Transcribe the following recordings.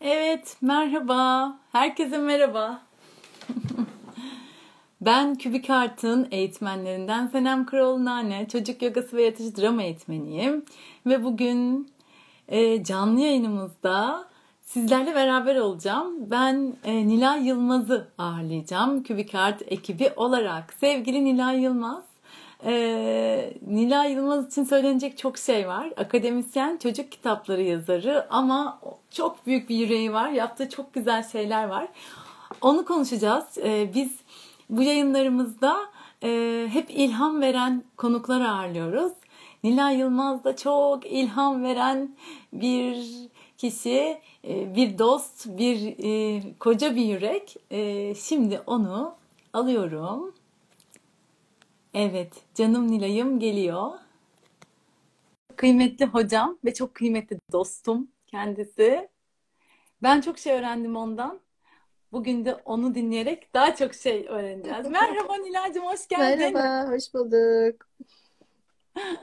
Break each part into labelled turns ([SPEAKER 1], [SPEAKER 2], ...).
[SPEAKER 1] Evet, merhaba. Herkese merhaba. Ben Kübik Art'ın eğitmenlerinden Senem Nane, çocuk yogası ve yaratıcı drama eğitmeniyim. Ve bugün e, canlı yayınımızda sizlerle beraber olacağım. Ben e, Nilay Yılmaz'ı ağırlayacağım Kübik Art ekibi olarak. Sevgili Nilay Yılmaz, ee, Nilay Yılmaz için söylenecek çok şey var. Akademisyen, çocuk kitapları yazarı ama çok büyük bir yüreği var. Yaptığı çok güzel şeyler var. Onu konuşacağız. Ee, biz bu yayınlarımızda e, hep ilham veren konuklar ağırlıyoruz. Nilay Yılmaz da çok ilham veren bir kişi, e, bir dost, bir e, koca bir yürek. E, şimdi onu alıyorum. Evet, canım Nilay'ım geliyor. Kıymetli hocam ve çok kıymetli dostum kendisi. Ben çok şey öğrendim ondan. Bugün de onu dinleyerek daha çok şey öğreneceğiz. Merhaba Nilay'cığım, hoş geldin.
[SPEAKER 2] Merhaba, hoş bulduk.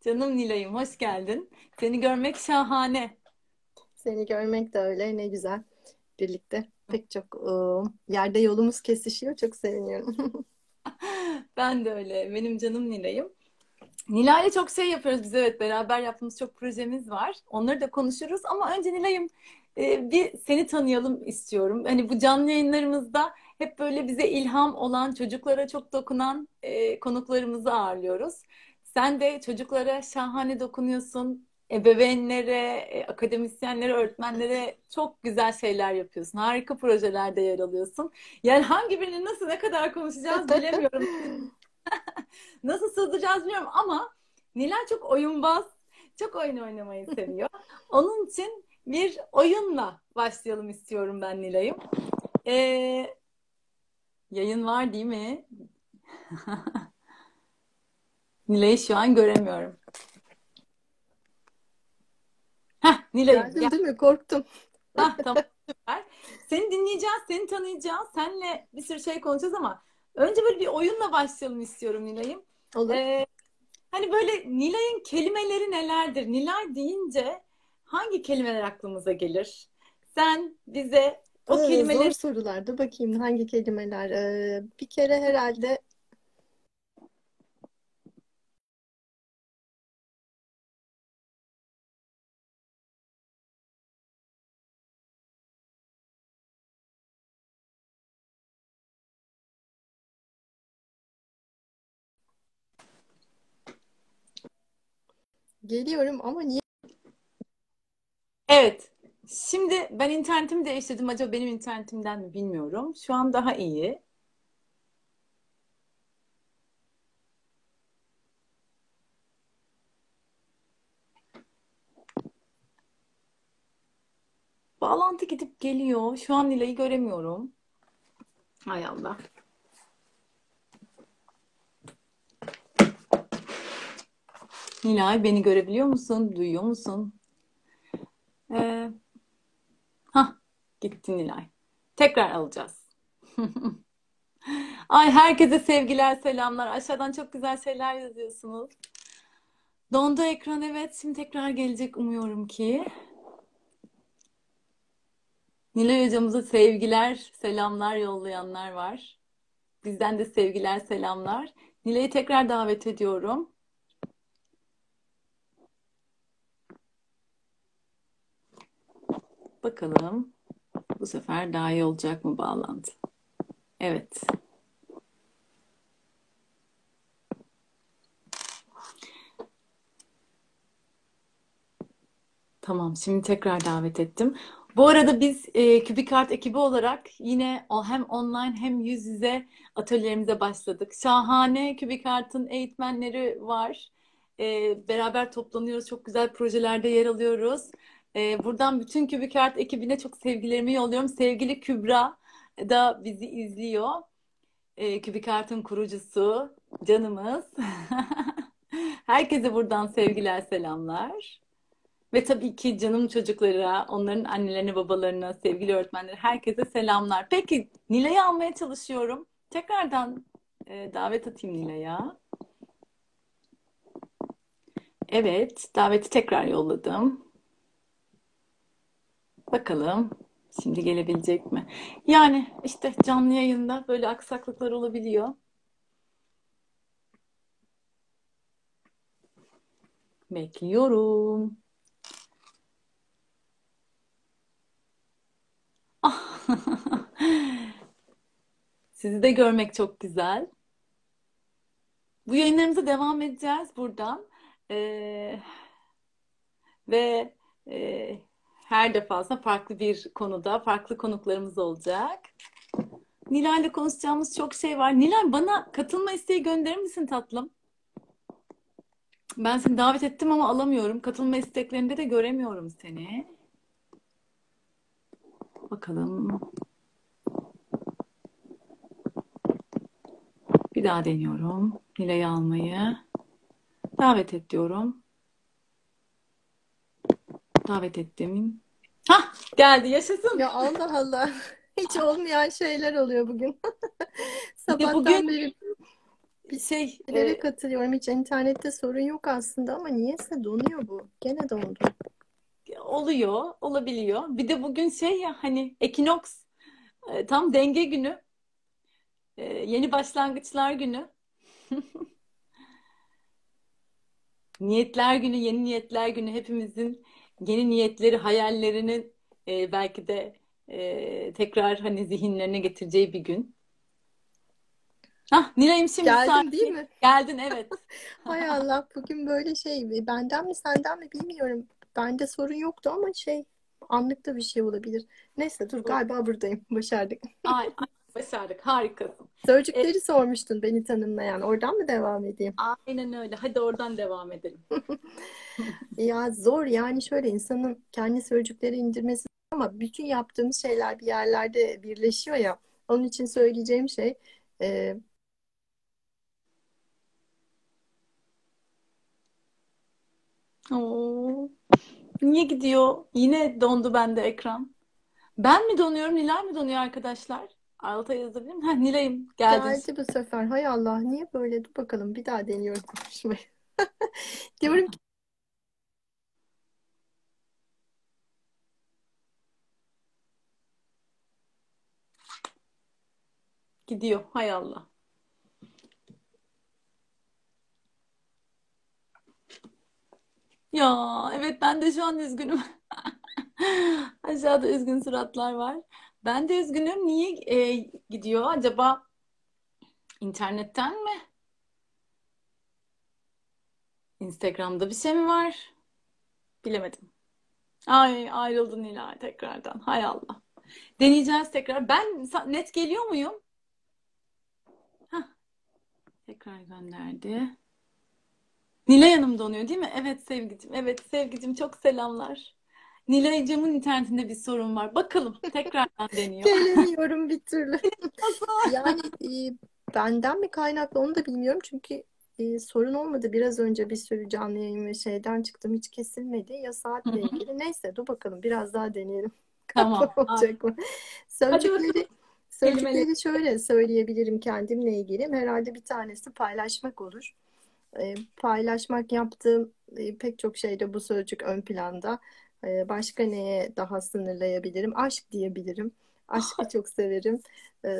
[SPEAKER 1] Canım Nilay'ım, hoş geldin. Seni görmek şahane.
[SPEAKER 2] Seni görmek de öyle, ne güzel. Birlikte pek çok ıı, yerde yolumuz kesişiyor. Çok seviniyorum.
[SPEAKER 1] Ben de öyle. Benim canım Nilay'ım. Nilay'la çok şey yapıyoruz biz evet beraber yaptığımız çok projemiz var. Onları da konuşuruz ama önce Nilay'ım e, bir seni tanıyalım istiyorum. Hani bu canlı yayınlarımızda hep böyle bize ilham olan, çocuklara çok dokunan e, konuklarımızı ağırlıyoruz. Sen de çocuklara şahane dokunuyorsun. Ebeveynlere, e, akademisyenlere, öğretmenlere çok güzel şeyler yapıyorsun. Harika projelerde yer alıyorsun. Yani hangi birini nasıl ne kadar konuşacağız bilemiyorum. Nasıl sığdıracağız bilmiyorum ama Nilay çok oyunbaz. Çok oyun oynamayı seviyor. Onun için bir oyunla başlayalım istiyorum ben Nilay'ım. Ee, yayın var değil mi? Nilay'ı şu an göremiyorum. Heh, Nilay'ım
[SPEAKER 2] Geldin
[SPEAKER 1] gel.
[SPEAKER 2] değil mi? Korktum.
[SPEAKER 1] Hah, tamam süper. Seni dinleyeceğiz, seni tanıyacağız. Seninle bir sürü şey konuşacağız ama önce böyle bir oyunla başlayalım istiyorum Nilay'ım.
[SPEAKER 2] Olur.
[SPEAKER 1] Ee, hani böyle Nilay'ın kelimeleri nelerdir? Nilay deyince hangi kelimeler aklımıza gelir? Sen bize o
[SPEAKER 2] Aa, zor
[SPEAKER 1] kelimeleri
[SPEAKER 2] sorulardı. Bakayım hangi kelimeler. Ee, bir kere herhalde geliyorum ama niye?
[SPEAKER 1] Evet. Şimdi ben internetimi değiştirdim. Acaba benim internetimden mi bilmiyorum. Şu an daha iyi. Bağlantı gidip geliyor. Şu an Nilay'ı göremiyorum. Hay Allah. Nilay beni görebiliyor musun? Duyuyor musun? Ee, hah, gitti Nilay. Tekrar alacağız. Ay herkese sevgiler, selamlar. Aşağıdan çok güzel şeyler yazıyorsunuz. Dondu ekran evet. Şimdi tekrar gelecek umuyorum ki. Nilay hocamıza sevgiler, selamlar yollayanlar var. Bizden de sevgiler, selamlar. Nilay'ı tekrar davet ediyorum. Bakalım bu sefer daha iyi olacak mı bağlantı? Evet. Tamam, şimdi tekrar davet ettim. Bu arada biz e, Kübikart ekibi olarak yine hem online hem yüz yüze atölyelerimize başladık. Şahane Kübikart'ın eğitmenleri var. E, beraber toplanıyoruz, çok güzel projelerde yer alıyoruz. E, buradan bütün Kübikart ekibine çok sevgilerimi yolluyorum. Sevgili Kübra da bizi izliyor. E, Kübikart'ın kurucusu, canımız. Herkese buradan sevgiler, selamlar. Ve tabii ki canım çocuklara, onların annelerine, babalarına, sevgili öğretmenlere, herkese selamlar. Peki Nilay'ı almaya çalışıyorum. Tekrardan e, davet atayım Nilay'a. Evet, daveti tekrar yolladım. Bakalım şimdi gelebilecek mi? Yani işte canlı yayında böyle aksaklıklar olabiliyor. Bekliyorum. Sizi de görmek çok güzel. Bu yayınlarımıza devam edeceğiz buradan. Ee, ve e, her defasında farklı bir konuda farklı konuklarımız olacak. Nilay'la konuşacağımız çok şey var. Nilay bana katılma isteği gönderir misin tatlım? Ben seni davet ettim ama alamıyorum. Katılma isteklerinde de göremiyorum seni. Bakalım. Bir daha deniyorum. Nilay'ı almayı. Davet et diyorum. Davet ettim. Hah geldi yaşasın.
[SPEAKER 2] Ya Allah Allah. Hiç olmayan şeyler oluyor bugün. Sabahtan
[SPEAKER 1] bugün-
[SPEAKER 2] beri
[SPEAKER 1] Bir şey
[SPEAKER 2] şeylere
[SPEAKER 1] e,
[SPEAKER 2] katılıyorum. Hiç internette sorun yok aslında ama niyeyse donuyor bu. Gene dondu.
[SPEAKER 1] oluyor, olabiliyor. Bir de bugün şey ya hani ekinoks e, tam denge günü. E, yeni başlangıçlar günü. Niyetler günü, yeni niyetler günü hepimizin yeni niyetleri, hayallerinin e, belki de e, tekrar hani zihinlerine getireceği bir gün. Hah, Nilay'ım şimdi
[SPEAKER 2] Geldin
[SPEAKER 1] sakin.
[SPEAKER 2] değil mi?
[SPEAKER 1] Geldin evet.
[SPEAKER 2] Hay Allah bugün böyle şey benden mi senden mi bilmiyorum. Bende sorun yoktu ama şey anlıkta bir şey olabilir. Neyse dur galiba buradayım. Başardık.
[SPEAKER 1] Ay, başardık. Harikasın.
[SPEAKER 2] Sözcükleri sormuştun beni tanımlayan. Oradan mı devam edeyim?
[SPEAKER 1] Aynen öyle. Hadi oradan devam edelim.
[SPEAKER 2] Ya zor yani şöyle insanın kendi sözcükleri indirmesi ama bütün yaptığımız şeyler bir yerlerde birleşiyor ya. Onun için söyleyeceğim şey e,
[SPEAKER 1] Oo. Niye gidiyor? Yine dondu bende ekran. Ben mi donuyorum, Nilay mı donuyor arkadaşlar? Alta yazabilir miyim? Heh, Nilay'ım geldin.
[SPEAKER 2] geldi bu sefer. Hay Allah niye böyle? Dur bakalım bir daha deniyorum konuşmayı. Diyorum ki
[SPEAKER 1] Gidiyor. Hay Allah. Ya evet ben de şu an üzgünüm. Aşağıda üzgün suratlar var. Ben de üzgünüm. Niye e, gidiyor? Acaba internetten mi? Instagram'da bir şey mi var? Bilemedim. Ay ayrıldı Nilay tekrardan. Hay Allah. Deneyeceğiz tekrar. Ben net geliyor muyum? Hah, tekrar gönderdi. Nilay Hanım donuyor değil mi? Evet sevgicim. Evet sevgicim çok selamlar. Nilay'cığımın internetinde bir sorun var. Bakalım tekrardan deniyor.
[SPEAKER 2] gelemiyorum bir türlü. Yani e, benden mi kaynaklı onu da bilmiyorum çünkü e, sorun olmadı. Biraz önce bir sürü canlı yayın ve şeyden çıktım hiç kesilmedi. Ya saatle ilgili. Neyse dur bakalım biraz daha deneyelim.
[SPEAKER 1] Tamam.
[SPEAKER 2] Olacak mı? Sözcükleri, sözcükleri şöyle söyleyebilirim kendimle ilgili. Herhalde bir tanesi paylaşmak olur. E, paylaşmak yaptığım e, pek çok şeyde bu sözcük ön planda. E, başka neye daha sınırlayabilirim? Aşk diyebilirim. Aşkı çok severim. E,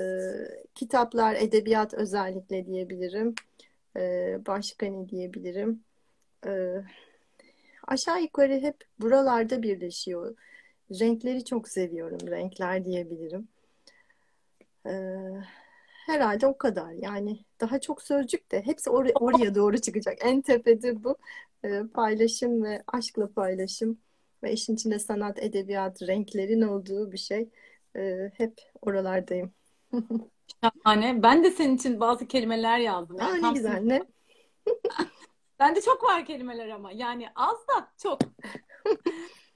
[SPEAKER 2] kitaplar, edebiyat özellikle diyebilirim. E, başka ne diyebilirim? E, aşağı yukarı hep buralarda birleşiyor. Renkleri çok seviyorum. Renkler diyebilirim. Ee, herhalde o kadar. Yani daha çok sözcük de hepsi or- oraya doğru çıkacak. En tepede bu paylaşım ve aşkla paylaşım ve işin içinde sanat, edebiyat, renklerin olduğu bir şey. Ee, hep oralardayım.
[SPEAKER 1] Şahane. Ben de senin için bazı kelimeler yazdım.
[SPEAKER 2] Aa,
[SPEAKER 1] Yani
[SPEAKER 2] ne güzel ne?
[SPEAKER 1] Bende çok var kelimeler ama. Yani az da çok.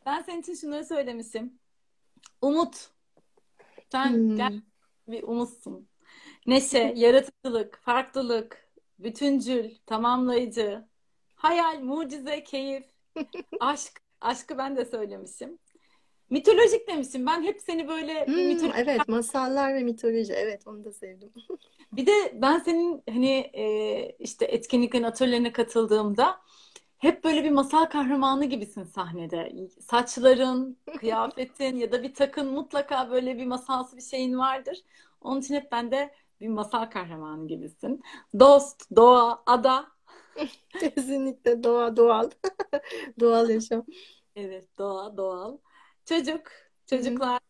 [SPEAKER 1] Ben senin için şunları söylemişim. Umut. Sen
[SPEAKER 2] Hmm.
[SPEAKER 1] gel bir umutsun. Neşe, yaratıcılık, farklılık, bütüncül, tamamlayıcı, hayal, mucize, keyif, aşk. Aşkı ben de söylemişim. Mitolojik demişim. Ben hep seni böyle
[SPEAKER 2] Hmm,
[SPEAKER 1] mitolojik
[SPEAKER 2] evet masallar ve mitoloji evet onu da sevdim.
[SPEAKER 1] Bir de ben senin hani e, işte etkinliklerin atölyelerine katıldığımda hep böyle bir masal kahramanı gibisin sahnede. Saçların, kıyafetin ya da bir takın mutlaka böyle bir masalsı bir şeyin vardır. Onun için hep bende bir masal kahramanı gibisin. Dost, doğa, ada.
[SPEAKER 2] Kesinlikle doğa doğal. Doğal yaşam.
[SPEAKER 1] Evet, doğa, doğal. Çocuk, çocuklar,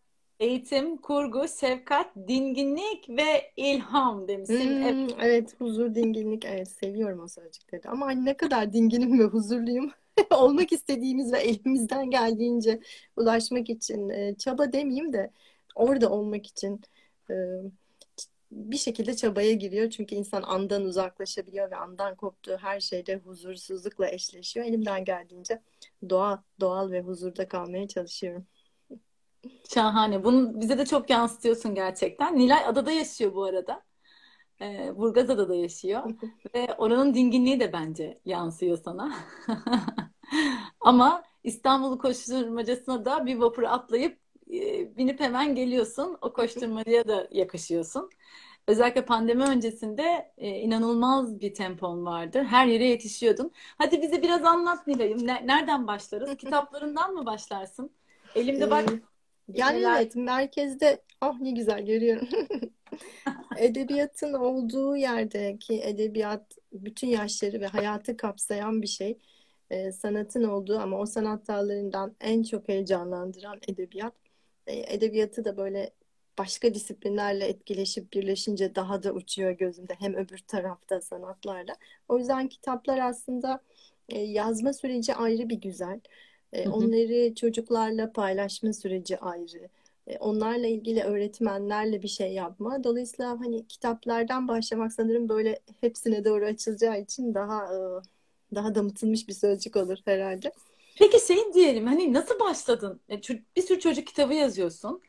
[SPEAKER 1] eğitim, kurgu, şefkat, dinginlik ve ilham demişsin. Evet.
[SPEAKER 2] Hmm, evet huzur, dinginlik. Evet seviyorum o sözcükleri. Ama hani ne kadar dinginim ve huzurluyum. Olmak istediğimiz ve elimizden geldiğince ulaşmak için e, çaba demeyeyim de orada olmak için e, bir şekilde çabaya giriyor. Çünkü insan andan uzaklaşabiliyor ve andan koptuğu her şeyde huzursuzlukla eşleşiyor. Elimden geldiğince doğa, doğal ve huzurda kalmaya çalışıyorum.
[SPEAKER 1] Şahane. Bunu bize de çok yansıtıyorsun gerçekten. Nilay adada yaşıyor bu arada. Ee, Burgazada'da yaşıyor. Ve oranın dinginliği de bence yansıyor sana. Ama İstanbul koşturmacasına da bir vapura atlayıp e, binip hemen geliyorsun. O koşturmacaya da yakışıyorsun. Özellikle pandemi öncesinde e, inanılmaz bir tempon vardı. Her yere yetişiyordun. Hadi bize biraz anlat Nilay'ım. Ne- nereden başlarız? Kitaplarından mı başlarsın? Elimde bak
[SPEAKER 2] yani
[SPEAKER 1] neler
[SPEAKER 2] evet merkezde ah ne güzel görüyorum. Edebiyatın olduğu yerdeki edebiyat bütün yaşları ve hayatı kapsayan bir şey. Ee, sanatın olduğu ama o sanat dallarından en çok heyecanlandıran edebiyat. Ee, edebiyatı da böyle başka disiplinlerle etkileşip birleşince daha da uçuyor gözümde hem öbür tarafta sanatlarla. O yüzden kitaplar aslında e, yazma süreci ayrı bir güzel. E,
[SPEAKER 1] Hı hı.
[SPEAKER 2] onları çocuklarla paylaşma süreci ayrı. E, onlarla ilgili öğretmenlerle bir şey yapma. Dolayısıyla hani kitaplardan başlamak sanırım böyle hepsine doğru açılacağı için daha e, daha damıtılmış bir sözcük olur herhalde.
[SPEAKER 1] Peki şey diyelim hani nasıl başladın? E, Bir sürü çocuk kitabı yazıyorsun.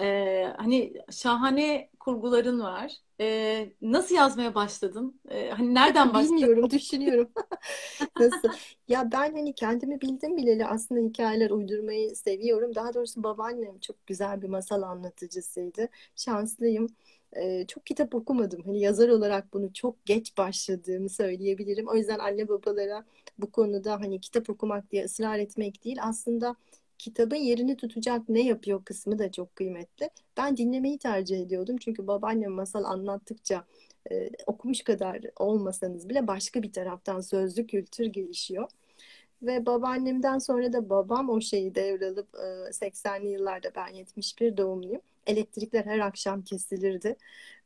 [SPEAKER 1] Ee, hani şahane kurguların var. Ee, nasıl yazmaya başladın? Ee, hani nereden başladın?
[SPEAKER 2] Bilmiyorum, düşünüyorum. Nasıl? Ya ben hani kendimi bildim bileli aslında hikayeler uydurmayı seviyorum. Daha doğrusu babaannem çok güzel bir masal anlatıcısıydı. Şanslıyım. Çok kitap okumadım. Hani yazar olarak bunu çok geç başladığımı söyleyebilirim. O yüzden anne babalara bu konuda hani kitap okumak diye ısrar etmek değil. Aslında kitabın yerini tutacak ne yapıyor kısmı da çok kıymetli. Ben dinlemeyi tercih ediyordum. Çünkü babaannem masal anlattıkça e, okumuş kadar olmasanız bile başka bir taraftan sözlü kültür gelişiyor. Ve babaannemden sonra da babam o şeyi devralıp e, 80'li yıllarda ben 71 doğumluyum. Elektrikler her akşam kesilirdi.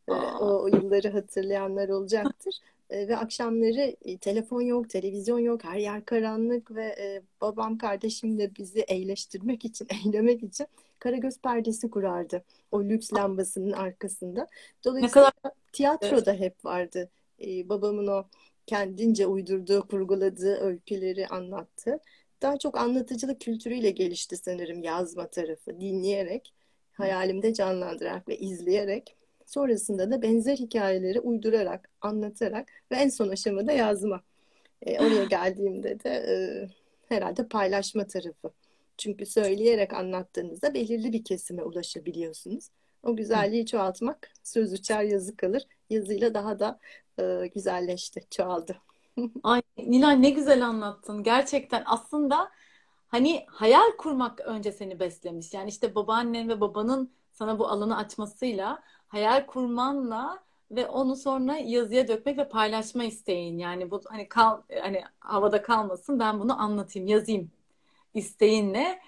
[SPEAKER 2] E,
[SPEAKER 1] Aa,
[SPEAKER 2] o, o yılları hatırlayanlar olacaktır. E, ve akşamları e, telefon yok, televizyon yok, her yer karanlık ve e, babam kardeşimle bizi eğleştirmek için, eğlemek için karagöz perdesi kurardı. O lüks lambasının arkasında.
[SPEAKER 1] ne
[SPEAKER 2] Dolayısıyla
[SPEAKER 1] kadar
[SPEAKER 2] tiyatro da hep vardı. E, babamın o kendince uydurduğu, kurguladığı öyküleri anlattı. Daha çok anlatıcılık kültürüyle gelişti sanırım yazma tarafı. Dinleyerek, hayalimde canlandırarak ve izleyerek. Sonrasında da benzer hikayeleri uydurarak, anlatarak ve en son aşamada yazma. E, oraya geldiğimde de e, herhalde paylaşma tarafı. Çünkü söyleyerek anlattığınızda belirli bir kesime ulaşabiliyorsunuz. O güzelliği çoğaltmak söz uçar yazı kalır. Yazıyla daha da e, güzelleşti, çoğaldı.
[SPEAKER 1] Ay Nilay ne güzel anlattın. Gerçekten aslında hani hayal kurmak önce seni beslemiş. Yani işte babaannen ve babanın sana bu alanı açmasıyla hayal kurmanla ve onu sonra yazıya dökmek ve paylaşma isteğin. Yani bu hani kal hani havada kalmasın ben bunu anlatayım, yazayım isteğinle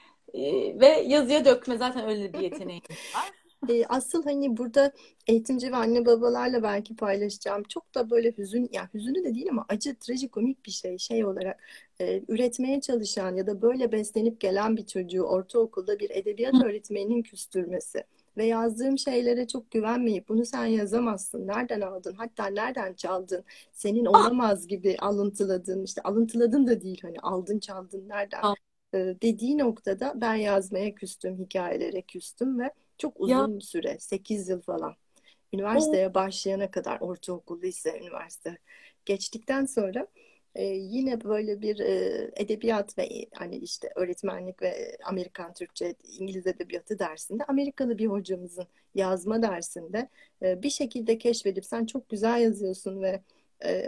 [SPEAKER 1] ve yazıya dökme zaten öyle bir yeteneğin var.
[SPEAKER 2] E, asıl hani burada eğitimci ve anne babalarla belki paylaşacağım. Çok da böyle hüzün ya hüzünlü de değil ama acı trajikomik bir şey şey olarak e, üretmeye çalışan ya da böyle beslenip gelen bir çocuğu ortaokulda bir edebiyat öğretmeninin küstürmesi ve yazdığım şeylere çok güvenmeyip bunu sen yazamazsın nereden aldın hatta nereden çaldın senin
[SPEAKER 1] Ah,
[SPEAKER 2] olamaz gibi alıntıladın işte alıntıladın da değil hani aldın çaldın nereden
[SPEAKER 1] ah,
[SPEAKER 2] e, dediği noktada ben yazmaya küstüm hikayelere küstüm ve çok
[SPEAKER 1] ya
[SPEAKER 2] uzun süre 8 yıl falan.
[SPEAKER 1] o
[SPEAKER 2] Üniversiteye başlayana kadar ortaokul, lise, üniversite geçtikten sonra e, yine böyle bir e, edebiyat ve hani işte öğretmenlik ve Amerikan Türkçe, İngiliz edebiyatı dersinde Amerikalı bir hocamızın yazma dersinde e, bir şekilde keşfedip sen çok güzel yazıyorsun ve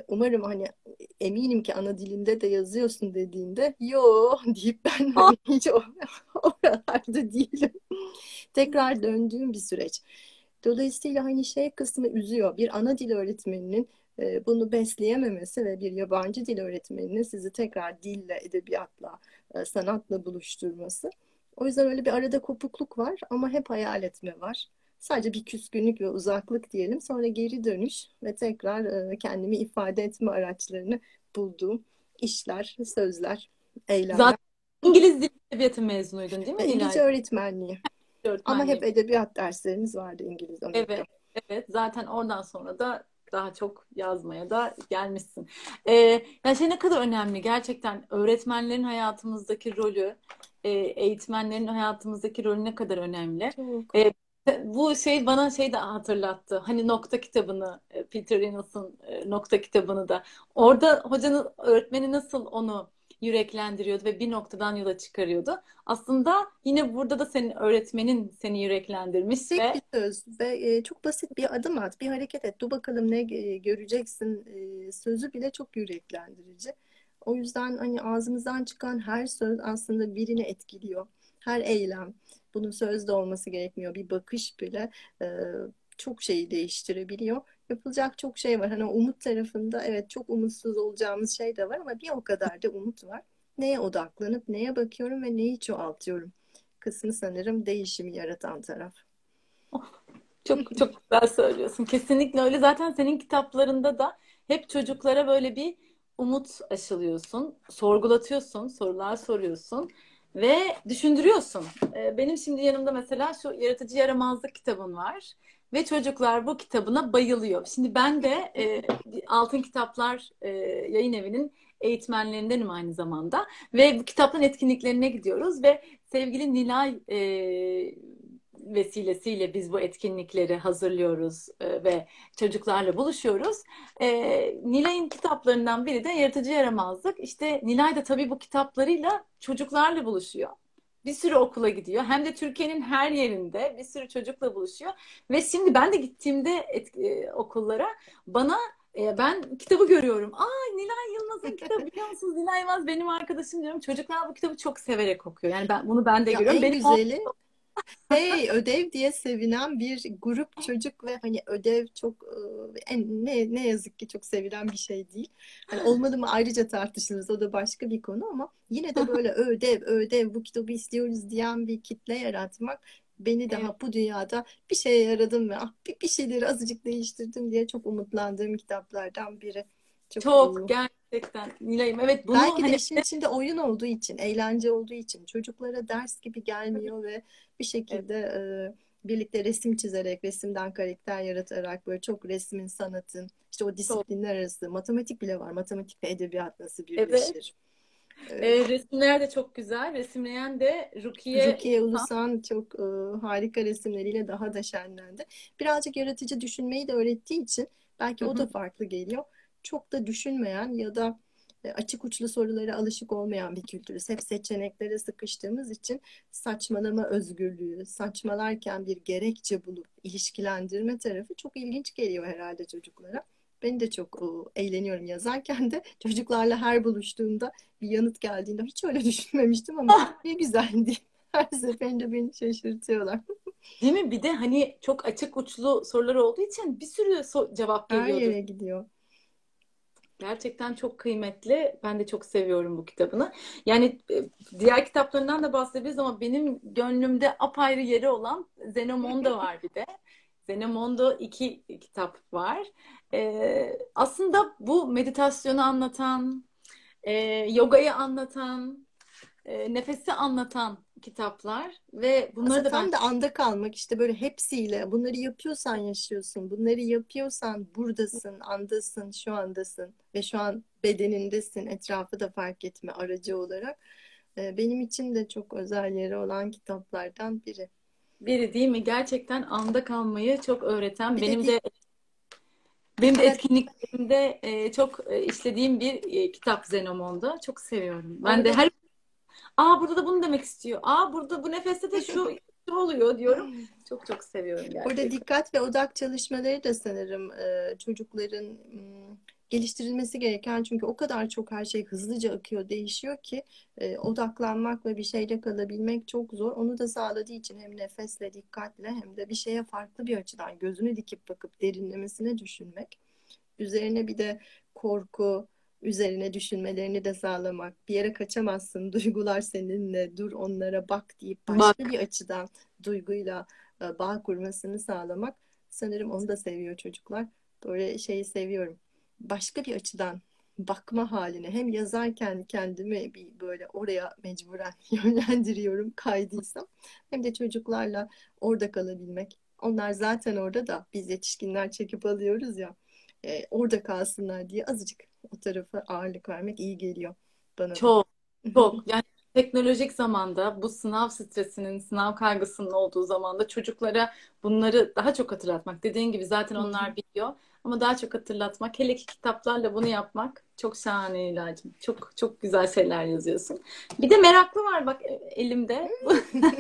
[SPEAKER 2] Umarım hani eminim ki ana dilinde de yazıyorsun dediğinde yo deyip ben hani hiç oralarda değilim. Tekrar döndüğüm bir süreç. Dolayısıyla hani şey kısmı üzüyor. Bir ana dil öğretmeninin e, bunu besleyememesi ve bir yabancı dil öğretmeninin sizi tekrar dille, edebiyatla, e, sanatla buluşturması. O yüzden öyle bir arada kopukluk var ama hep hayal etme var. Sadece bir küskünlük ve uzaklık diyelim. Sonra geri dönüş ve tekrar e, kendimi ifade etme araçlarını bulduğum işler, sözler, eylemler.
[SPEAKER 1] Zaten İngiliz Dil Edebiyatı mezunuydun değil mi
[SPEAKER 2] İngilizce öğretmenliği. Ama hep edebiyat derslerimiz vardı İngiliz.
[SPEAKER 1] Evet, evet. Zaten oradan sonra da daha çok yazmaya da gelmişsin. Ee, yani şey ne kadar önemli gerçekten öğretmenlerin hayatımızdaki rolü, e, eğitmenlerin hayatımızdaki rolü ne kadar önemli.
[SPEAKER 2] Çok. E,
[SPEAKER 1] bu şey bana şey de hatırlattı. Hani nokta kitabını, e, Peter Reynolds'ın e, nokta kitabını da. Orada hocanın öğretmeni nasıl onu yüreklendiriyordu ve bir noktadan yola çıkarıyordu. Aslında yine burada da senin öğretmenin seni yüreklendirmiş
[SPEAKER 2] Tek
[SPEAKER 1] ve
[SPEAKER 2] bir söz ve e, çok basit bir adım at, bir hareket et. Dur bakalım ne göreceksin sözü bile çok yüreklendirici. O yüzden hani ağzımızdan çıkan her söz aslında birini etkiliyor. Her eylem. Bunun sözde olması gerekmiyor. Bir bakış bile çok şeyi değiştirebiliyor yapılacak çok şey var. Hani umut tarafında evet çok umutsuz olacağımız şey de var ama bir o kadar da umut var. Neye odaklanıp neye bakıyorum ve neyi çoğaltıyorum kısmı sanırım değişimi yaratan taraf.
[SPEAKER 1] çok çok güzel söylüyorsun. Kesinlikle öyle. Zaten senin kitaplarında da hep çocuklara böyle bir umut aşılıyorsun, sorgulatıyorsun, sorular soruyorsun ve düşündürüyorsun. Ee, benim şimdi yanımda mesela şu yaratıcı yaramazlık kitabın var. Ve çocuklar bu kitabına bayılıyor. Şimdi ben de e, Altın Kitaplar e, yayın evinin eğitmenlerindenim aynı zamanda. Ve bu kitapların etkinliklerine gidiyoruz ve sevgili Nilay e, vesilesiyle biz bu etkinlikleri hazırlıyoruz e, ve çocuklarla buluşuyoruz. E, Nilay'ın kitaplarından biri de Yaratıcı Yaramazlık. İşte Nilay da tabii bu kitaplarıyla çocuklarla buluşuyor bir sürü okula gidiyor. Hem de Türkiye'nin her yerinde bir sürü çocukla buluşuyor. Ve şimdi ben de gittiğimde et, e, okullara bana e, ben kitabı görüyorum. Aa Nilay Yılmaz'ın kitabı biliyor musunuz? Nilay Yılmaz benim arkadaşım diyorum. Çocuklar bu kitabı çok severek okuyor. Yani ben bunu ben de
[SPEAKER 2] ya
[SPEAKER 1] görüyorum.
[SPEAKER 2] En benim güzeli hey ödev diye sevinen bir grup çocuk ve hani ödev çok en ne ne yazık ki çok sevilen bir şey değil. Hani olmadı mı ayrıca tartışırız o da başka bir konu ama yine de böyle ödev ödev bu kitabı istiyoruz diyen bir kitle yaratmak beni daha evet. bu dünyada bir şeye yaradım ve ah, bir, bir şeyleri azıcık değiştirdim diye çok umutlandığım kitaplardan biri.
[SPEAKER 1] Çok, çok gerçekten Nilay'ım. Evet
[SPEAKER 2] bunu Belki de hani... işin içinde oyun olduğu için, eğlence olduğu için çocuklara ders gibi gelmiyor ve bir şekilde evet. e, birlikte resim çizerek, resimden karakter yaratarak böyle çok resmin, sanatın, işte o disiplinler çok. arası matematik bile var. Matematik ve edebiyat nasıl birleşir?
[SPEAKER 1] Evet. E, resimler de çok güzel. Resimleyen de Rukiye
[SPEAKER 2] Rukiye Ulusan çok e, harika resimleriyle daha da şenlendi. Birazcık yaratıcı düşünmeyi de öğrettiği için belki Hı-hı. o da farklı geliyor çok da düşünmeyen ya da e, açık uçlu sorulara alışık olmayan bir kültürüz. Hep seçeneklere sıkıştığımız için saçmalama özgürlüğü, saçmalarken bir gerekçe bulup ilişkilendirme tarafı çok ilginç geliyor herhalde çocuklara. Ben de çok eğleniyorum yazarken de çocuklarla her buluştuğumda bir yanıt geldiğinde hiç öyle düşünmemiştim ama ne güzeldi. Her seferinde beni şaşırtıyorlar.
[SPEAKER 1] Değil mi? Bir de hani çok açık uçlu sorular olduğu için bir sürü so- cevap geliyordu.
[SPEAKER 2] Her yere gidiyor.
[SPEAKER 1] Gerçekten çok kıymetli. Ben de çok seviyorum bu kitabını. Yani e, diğer kitaplarından da bahsedebiliriz ama benim gönlümde apayrı yeri olan Zenomondo var bir de. Zenomondo iki kitap var. Ee, aslında bu meditasyonu anlatan, e, yogayı anlatan, e, nefesi anlatan kitaplar ve bunları
[SPEAKER 2] Aslında
[SPEAKER 1] da
[SPEAKER 2] tam
[SPEAKER 1] ben...
[SPEAKER 2] da anda kalmak işte böyle hepsiyle bunları yapıyorsan yaşıyorsun. Bunları yapıyorsan buradasın, andasın, şu andasın ve şu an bedenindesin. Etrafı da fark etme aracı olarak. E, benim için de çok özel yeri olan kitaplardan biri.
[SPEAKER 1] Biri değil mi? Gerçekten anda kalmayı çok öğreten. Bir benim de, de benim de etkinliklerimde e, çok e, işlediğim bir kitap Zenomon'da. Çok seviyorum. Ben Orada de her Aa burada da bunu demek istiyor. Aa burada bu nefeste de şu, oluyor diyorum. Çok çok seviyorum gerçekten.
[SPEAKER 2] Burada dikkat ve odak çalışmaları da sanırım çocukların geliştirilmesi gereken çünkü o kadar çok her şey hızlıca akıyor, değişiyor ki e, odaklanmak ve bir şeyde kalabilmek çok zor. Onu da sağladığı için hem nefesle, dikkatle hem de bir şeye farklı bir açıdan gözünü dikip bakıp derinlemesine düşünmek. Üzerine bir de korku, üzerine düşünmelerini de sağlamak. Bir yere kaçamazsın. Duygular seninle. Dur onlara bak deyip başka bak. bir açıdan duyguyla e, bağ kurmasını sağlamak. Sanırım onu da seviyor çocuklar. Böyle şeyi seviyorum. Başka bir açıdan bakma haline hem yazarken kendimi bir böyle oraya mecburen yönlendiriyorum kaydıysam hem de çocuklarla orada kalabilmek. Onlar zaten orada da biz yetişkinler çekip alıyoruz ya e, orada kalsınlar diye azıcık o tarafa ağırlık vermek iyi geliyor bana.
[SPEAKER 1] Çok, da. çok. Yani teknolojik zamanda bu sınav stresinin, sınav kaygısının olduğu zamanda çocuklara bunları daha çok hatırlatmak. Dediğin gibi zaten onlar biliyor ama daha çok hatırlatmak. Hele ki kitaplarla bunu yapmak çok şahane ilacım. Çok çok güzel şeyler yazıyorsun. Bir de meraklı var bak e, elimde.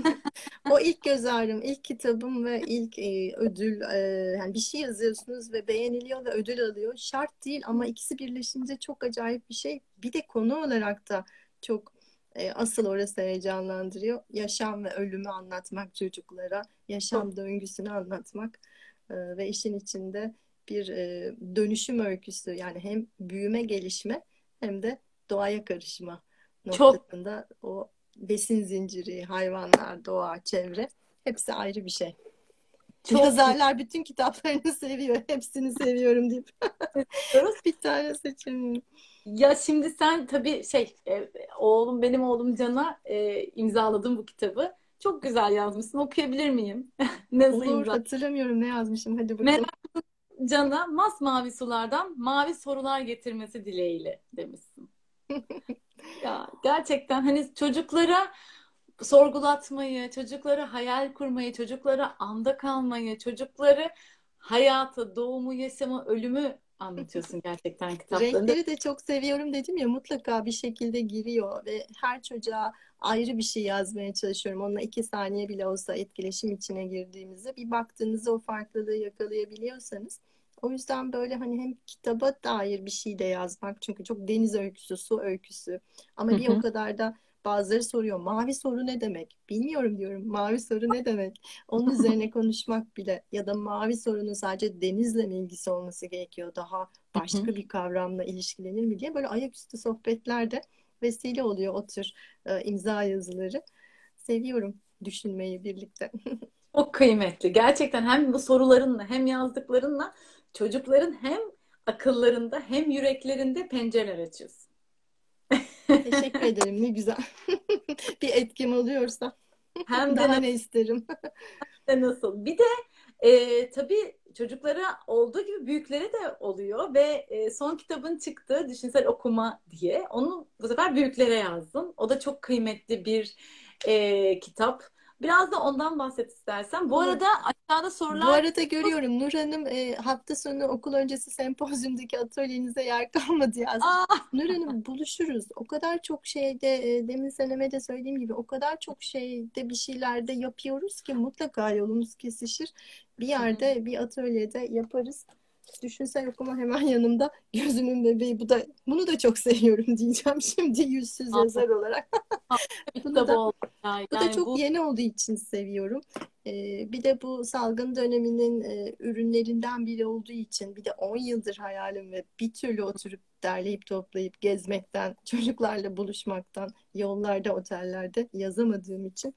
[SPEAKER 2] o ilk göz ağrım, ilk kitabım ve ilk e, ödül e, yani bir şey yazıyorsunuz ve beğeniliyor ve ödül alıyor. Şart değil ama ikisi birleşince çok acayip bir şey. Bir de konu olarak da çok e, asıl orası heyecanlandırıyor. Yaşam ve ölümü anlatmak çocuklara, yaşam döngüsünü anlatmak e, ve işin içinde bir e, dönüşüm öyküsü yani hem büyüme gelişme hem de doğaya karışma noktasında Çok. o besin zinciri, hayvanlar, doğa, çevre hepsi ayrı bir şey. Çok Yazarlar bütün kitaplarını seviyor. Hepsini seviyorum deyip. bir tane seçemiyorum.
[SPEAKER 1] Ya şimdi sen tabii şey e, oğlum benim oğlum Can'a e, imzaladım bu kitabı. Çok güzel yazmışsın. Okuyabilir miyim?
[SPEAKER 2] Nasıl Olur, imza? hatırlamıyorum ne yazmışım. Hadi bakalım. Merak
[SPEAKER 1] Can'a masmavi sulardan mavi sorular getirmesi dileğiyle demişsin. ya gerçekten hani çocuklara sorgulatmayı, çocuklara hayal kurmayı, çocuklara anda kalmayı, çocukları hayatı, doğumu, yaşamı, ölümü anlatıyorsun gerçekten kitaplarında.
[SPEAKER 2] Renkleri de çok seviyorum dedim ya mutlaka bir şekilde giriyor ve her çocuğa ayrı bir şey yazmaya çalışıyorum. Onunla iki saniye bile olsa etkileşim içine girdiğimizde bir baktığınızda o farklılığı yakalayabiliyorsanız o yüzden böyle hani hem kitaba dair bir şey de yazmak çünkü çok deniz öyküsü, su öyküsü ama bir o kadar da bazıları soruyor mavi soru ne demek? Bilmiyorum diyorum. Mavi soru ne demek? Onun üzerine konuşmak bile ya da mavi sorunun sadece denizle mi ilgisi olması gerekiyor? Daha başka bir kavramla ilişkilenir mi diye böyle ayaküstü sohbetlerde vesile oluyor o tür e, imza yazıları. Seviyorum düşünmeyi birlikte.
[SPEAKER 1] Çok kıymetli. Gerçekten hem bu sorularınla hem yazdıklarınla çocukların hem akıllarında hem yüreklerinde pencereler açıyorsun.
[SPEAKER 2] Teşekkür ederim. Ne güzel. bir etkim oluyorsa. Hem de daha ne isterim.
[SPEAKER 1] Hem de nasıl. Bir de e, tabii çocuklara olduğu gibi büyüklere de oluyor ve e, son kitabın çıktı düşünsel okuma diye. Onu bu sefer büyüklere yazdım. O da çok kıymetli bir e, kitap. Biraz da ondan bahset istersen. Bu arada aşağıda sorular...
[SPEAKER 2] Bu arada görüyorum Nur Hanım e, hafta sonu okul öncesi sempozyumdaki atölyenize yer kalmadı yazmış. Nur Hanım buluşuruz. O kadar çok şeyde e, demin seneme de söylediğim gibi o kadar çok şeyde bir şeylerde yapıyoruz ki mutlaka yolumuz kesişir. Bir yerde bir atölyede yaparız. Düşünsel okuma hemen yanımda. Gözümün bebeği. Bu da bunu da çok seviyorum diyeceğim şimdi yüzsüz yazar olarak. bunu da, yani bu da çok bu... yeni olduğu için seviyorum. Ee, bir de bu salgın döneminin e, ürünlerinden biri olduğu için bir de 10 yıldır hayalim ve bir türlü oturup derleyip toplayıp gezmekten, çocuklarla buluşmaktan, yollarda, otellerde yazamadığım için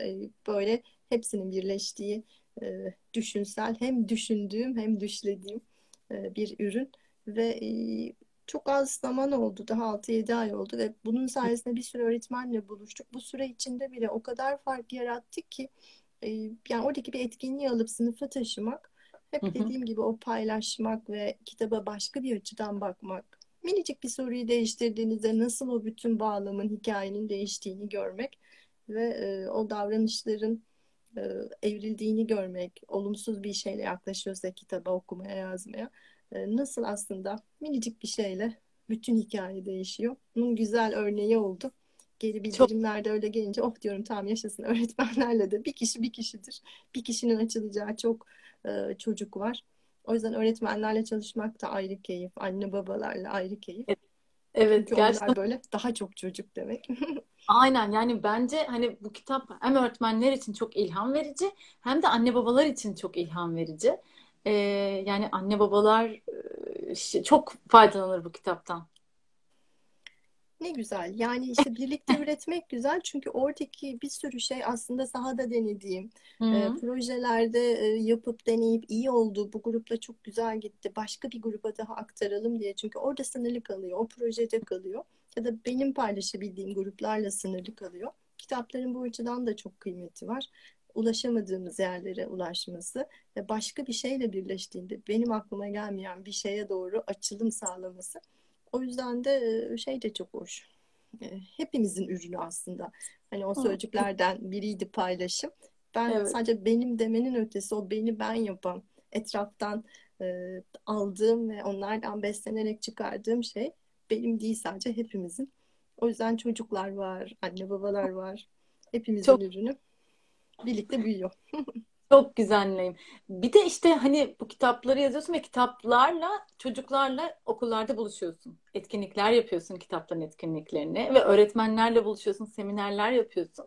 [SPEAKER 2] e, böyle hepsinin birleştiği e, düşünsel hem düşündüğüm hem düşlediğim e, bir ürün ve e, çok az zaman oldu. Daha 6-7 ay oldu ve bunun sayesinde bir sürü öğretmenle buluştuk. Bu süre içinde bile o kadar fark yarattık ki e, yani oradaki bir etkinliği alıp sınıfa taşımak hep dediğim gibi o paylaşmak ve kitaba başka bir açıdan bakmak. Minicik bir soruyu değiştirdiğinizde nasıl o bütün bağlamın, hikayenin değiştiğini görmek ve o davranışların e, evrildiğini görmek, olumsuz bir şeyle yaklaşıyorsa kitaba okumaya, yazmaya e, nasıl aslında minicik bir şeyle bütün hikaye değişiyor. Bunun güzel örneği oldu. Geri bildirimlerde çok... öyle gelince oh diyorum tamam yaşasın öğretmenlerle de bir kişi bir kişidir. Bir kişinin açılacağı çok e, çocuk var. O yüzden öğretmenlerle çalışmak da ayrı keyif, anne babalarla ayrı keyif.
[SPEAKER 1] Evet,
[SPEAKER 2] Çünkü
[SPEAKER 1] gerçekten
[SPEAKER 2] onlar böyle daha çok çocuk demek.
[SPEAKER 1] aynen yani bence hani bu kitap hem öğretmenler için çok ilham verici hem de anne babalar için çok ilham verici. Ee, yani anne babalar e, çok faydalanır bu kitaptan.
[SPEAKER 2] Ne güzel. Yani işte birlikte üretmek güzel. Çünkü oradaki bir sürü şey aslında sahada denediğim, e,
[SPEAKER 1] Hı.
[SPEAKER 2] projelerde e, yapıp deneyip iyi oldu. Bu grupla çok güzel gitti. Başka bir gruba daha aktaralım diye. Çünkü orada sınırlı kalıyor. O projede kalıyor. Ya da benim paylaşabildiğim gruplarla sınırlı kalıyor. Kitapların bu açıdan da çok kıymeti var. Ulaşamadığımız yerlere ulaşması ve başka bir şeyle birleştiğinde benim aklıma gelmeyen bir şeye doğru açılım sağlaması. O yüzden de şey de çok hoş. Hepimizin ürünü aslında. Hani o sözcüklerden biriydi paylaşım. Ben
[SPEAKER 1] Evet.
[SPEAKER 2] sadece benim demenin ötesi o beni ben yapan etraftan e, aldığım ve onlardan beslenerek çıkardığım şey benim değil sadece hepimizin. O yüzden çocuklar var, anne babalar var. Hepimizin
[SPEAKER 1] Çok
[SPEAKER 2] ürünü birlikte büyüyor.
[SPEAKER 1] Çok güzel Nilayım. Bir de işte hani bu kitapları yazıyorsun ve kitaplarla çocuklarla okullarda buluşuyorsun. Etkinlikler yapıyorsun kitapların etkinliklerini ve öğretmenlerle buluşuyorsun, seminerler yapıyorsun.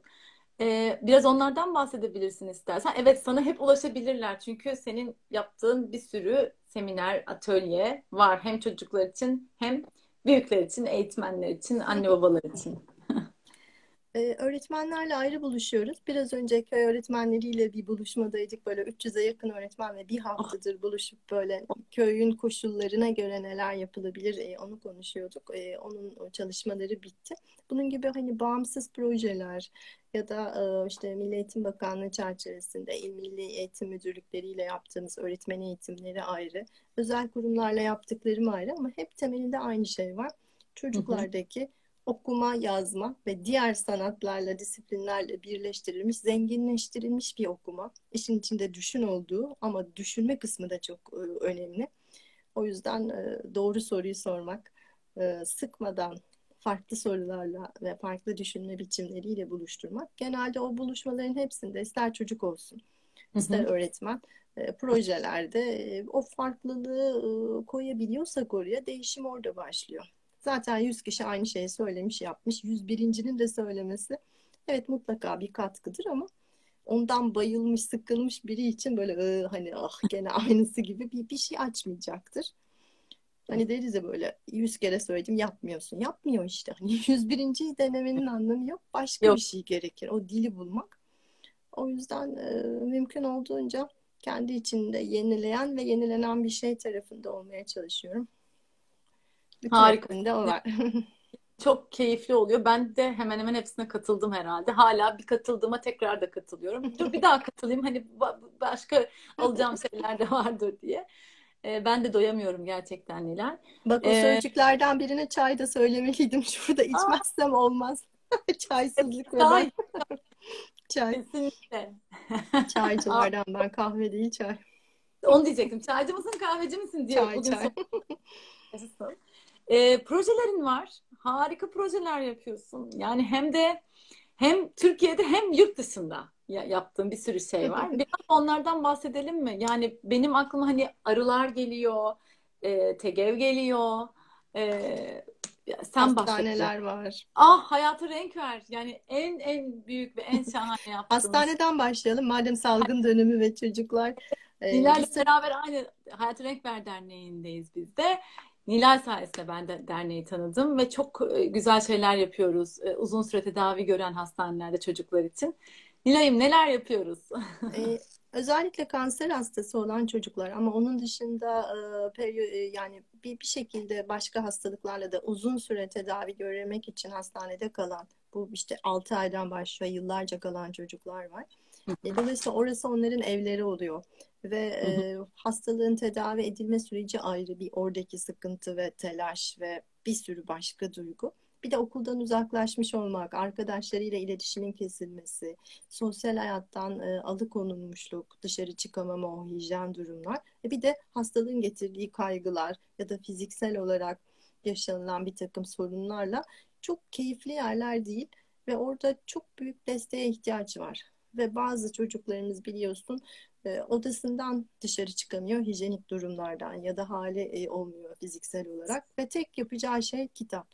[SPEAKER 1] Ee, biraz onlardan bahsedebilirsin istersen. Evet sana hep ulaşabilirler çünkü senin yaptığın bir sürü seminer, atölye var. Hem çocuklar için hem büyükler için, eğitmenler için, anne babalar için.
[SPEAKER 2] Ee, öğretmenlerle ayrı buluşuyoruz. Biraz önce köy öğretmenleriyle bir buluşmadaydık. Böyle 300'e yakın öğretmen ve bir
[SPEAKER 1] Ah,
[SPEAKER 2] haftadır buluşup böyle köyün koşullarına göre neler yapılabilir e, onu konuşuyorduk. E, onun çalışmaları bitti. Bunun gibi hani bağımsız projeler ya da e, işte Milli Eğitim Bakanlığı çerçevesinde İl Milli Eğitim Müdürlükleriyle yaptığımız öğretmen eğitimleri ayrı. Özel kurumlarla yaptıklarım ayrı ama hep temelinde aynı şey var.
[SPEAKER 1] Hı hı.
[SPEAKER 2] Okuma, yazma ve diğer sanatlarla, disiplinlerle birleştirilmiş, zenginleştirilmiş bir okuma. İşin içinde düşün olduğu ama düşünme kısmı da çok e, önemli. O yüzden e, doğru soruyu sormak, e, sıkmadan farklı sorularla ve farklı düşünme biçimleriyle buluşturmak. Genelde o buluşmaların hepsinde ister çocuk olsun, ister
[SPEAKER 1] hı.
[SPEAKER 2] öğretmen, projelerde o farklılığı koyabiliyorsak oraya değişim orada başlıyor. Zaten 100 kişi aynı şeyi söylemiş yapmış. 101'incinin de söylemesi evet mutlaka bir katkıdır ama ondan bayılmış, sıkılmış biri için böyle "Iı, hani ah gene aynısı gibi bir, bir şey açmayacaktır. Hani deriz ya böyle 100 kere söyledim yapmıyorsun. Yapmıyor işte. Hani 101. denemenin anlamı yok. Başka bir
[SPEAKER 1] Yok.
[SPEAKER 2] şey gerekir. O dili bulmak. O yüzden e, mümkün olduğunca kendi içinde yenileyen ve yenilenen bir şey tarafında olmaya çalışıyorum. Bütün
[SPEAKER 1] Harika.
[SPEAKER 2] o var.
[SPEAKER 1] Çok keyifli oluyor. Ben de hemen hemen hepsine katıldım herhalde. Hala bir katıldığıma tekrar da katılıyorum. Dur bir daha katılayım. Hani ba- başka alacağım şeyler de vardır diye. Ee, ben de doyamıyorum gerçekten Nilay.
[SPEAKER 2] Bak o
[SPEAKER 1] Ee,
[SPEAKER 2] sözcüklerden birine çay da söylemeliydim. Şurada
[SPEAKER 1] aa,
[SPEAKER 2] içmezsem olmaz.
[SPEAKER 1] evet,
[SPEAKER 2] Çaysızlık ve ben
[SPEAKER 1] çay
[SPEAKER 2] çay.
[SPEAKER 1] kesinlikle. Aa,
[SPEAKER 2] Çaycılardan ben kahve değil çay.
[SPEAKER 1] onu diyecektim. Çaycı mısın, kahveci misin diye
[SPEAKER 2] Çay
[SPEAKER 1] bugün
[SPEAKER 2] çay.
[SPEAKER 1] Ee, projelerin var. Harika projeler yapıyorsun. Yani hem de hem Türkiye'de hem yurt dışında ya- yaptığın bir sürü şey var. Biraz onlardan bahsedelim mi? Yani benim aklıma hani arılar geliyor, e, tegev geliyor. E, sen.
[SPEAKER 2] Hastaneler var.
[SPEAKER 1] Ah hayata renk ver. Yani en en büyük ve en şahane yaptığımız.
[SPEAKER 2] Hastaneden başlayalım. Madem salgın dönemi ve çocuklar. Bir sır
[SPEAKER 1] beraber aynı Hayata Renk Ver Derneği'ndeyiz biz de. Nilay sayesinde ben de derneği tanıdım ve çok e, güzel şeyler yapıyoruz. E, Uzun süre tedavi gören hastanelerde çocuklar için. Nilay'ım neler yapıyoruz?
[SPEAKER 2] Ee, özellikle kanser hastası olan çocuklar ama onun dışında e, peri- e, yani bir, bir şekilde başka hastalıklarla da uzun süre tedavi görmek için hastanede kalan bu işte 6 aydan başlıyor yıllarca kalan çocuklar var. E, Dolayısıyla orası onların evleri oluyor ve
[SPEAKER 1] Hı hı,
[SPEAKER 2] e, hastalığın tedavi edilme süreci ayrı bir oradaki sıkıntı ve telaş ve bir sürü başka duygu. Bir de okuldan uzaklaşmış olmak, arkadaşlarıyla iletişimin kesilmesi, sosyal hayattan e, alıkonulmuşluk, dışarı çıkamama, o hijyen durumlar. E bir de hastalığın getirdiği kaygılar ya da fiziksel olarak yaşanılan bir takım sorunlarla çok keyifli yerler değil ve orada çok büyük desteğe ihtiyaç var. ve bazı çocuklarımız biliyorsun e, odasından dışarı çıkamıyor hijyenik durumlardan ya da hali e, olmuyor fiziksel olarak ve tek yapacağı şey kitap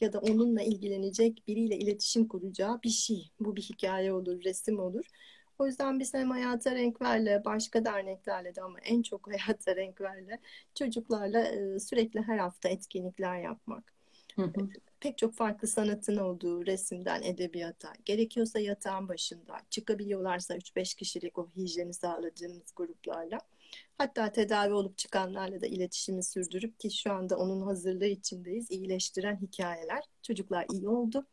[SPEAKER 2] ya da onunla ilgilenecek biriyle iletişim kuracağı bir şey. Bu bir hikaye olur, resim olur. O yüzden biz hem Hayata Renkver'le, başka derneklerle de ama en çok Hayata Renkver'le çocuklarla e, sürekli her hafta etkinlikler yapmak. Pek çok farklı sanatın olduğu resimden edebiyata, gerekiyorsa yatağın başında, çıkabiliyorlarsa 3-5 kişilik o hijyeni sağladığımız gruplarla Hatta tedavi olup çıkanlarla da iletişimi sürdürüp ki şu anda onun hazırlığı içindeyiz. İyileştiren hikayeler. Çocuklar iyi oldu.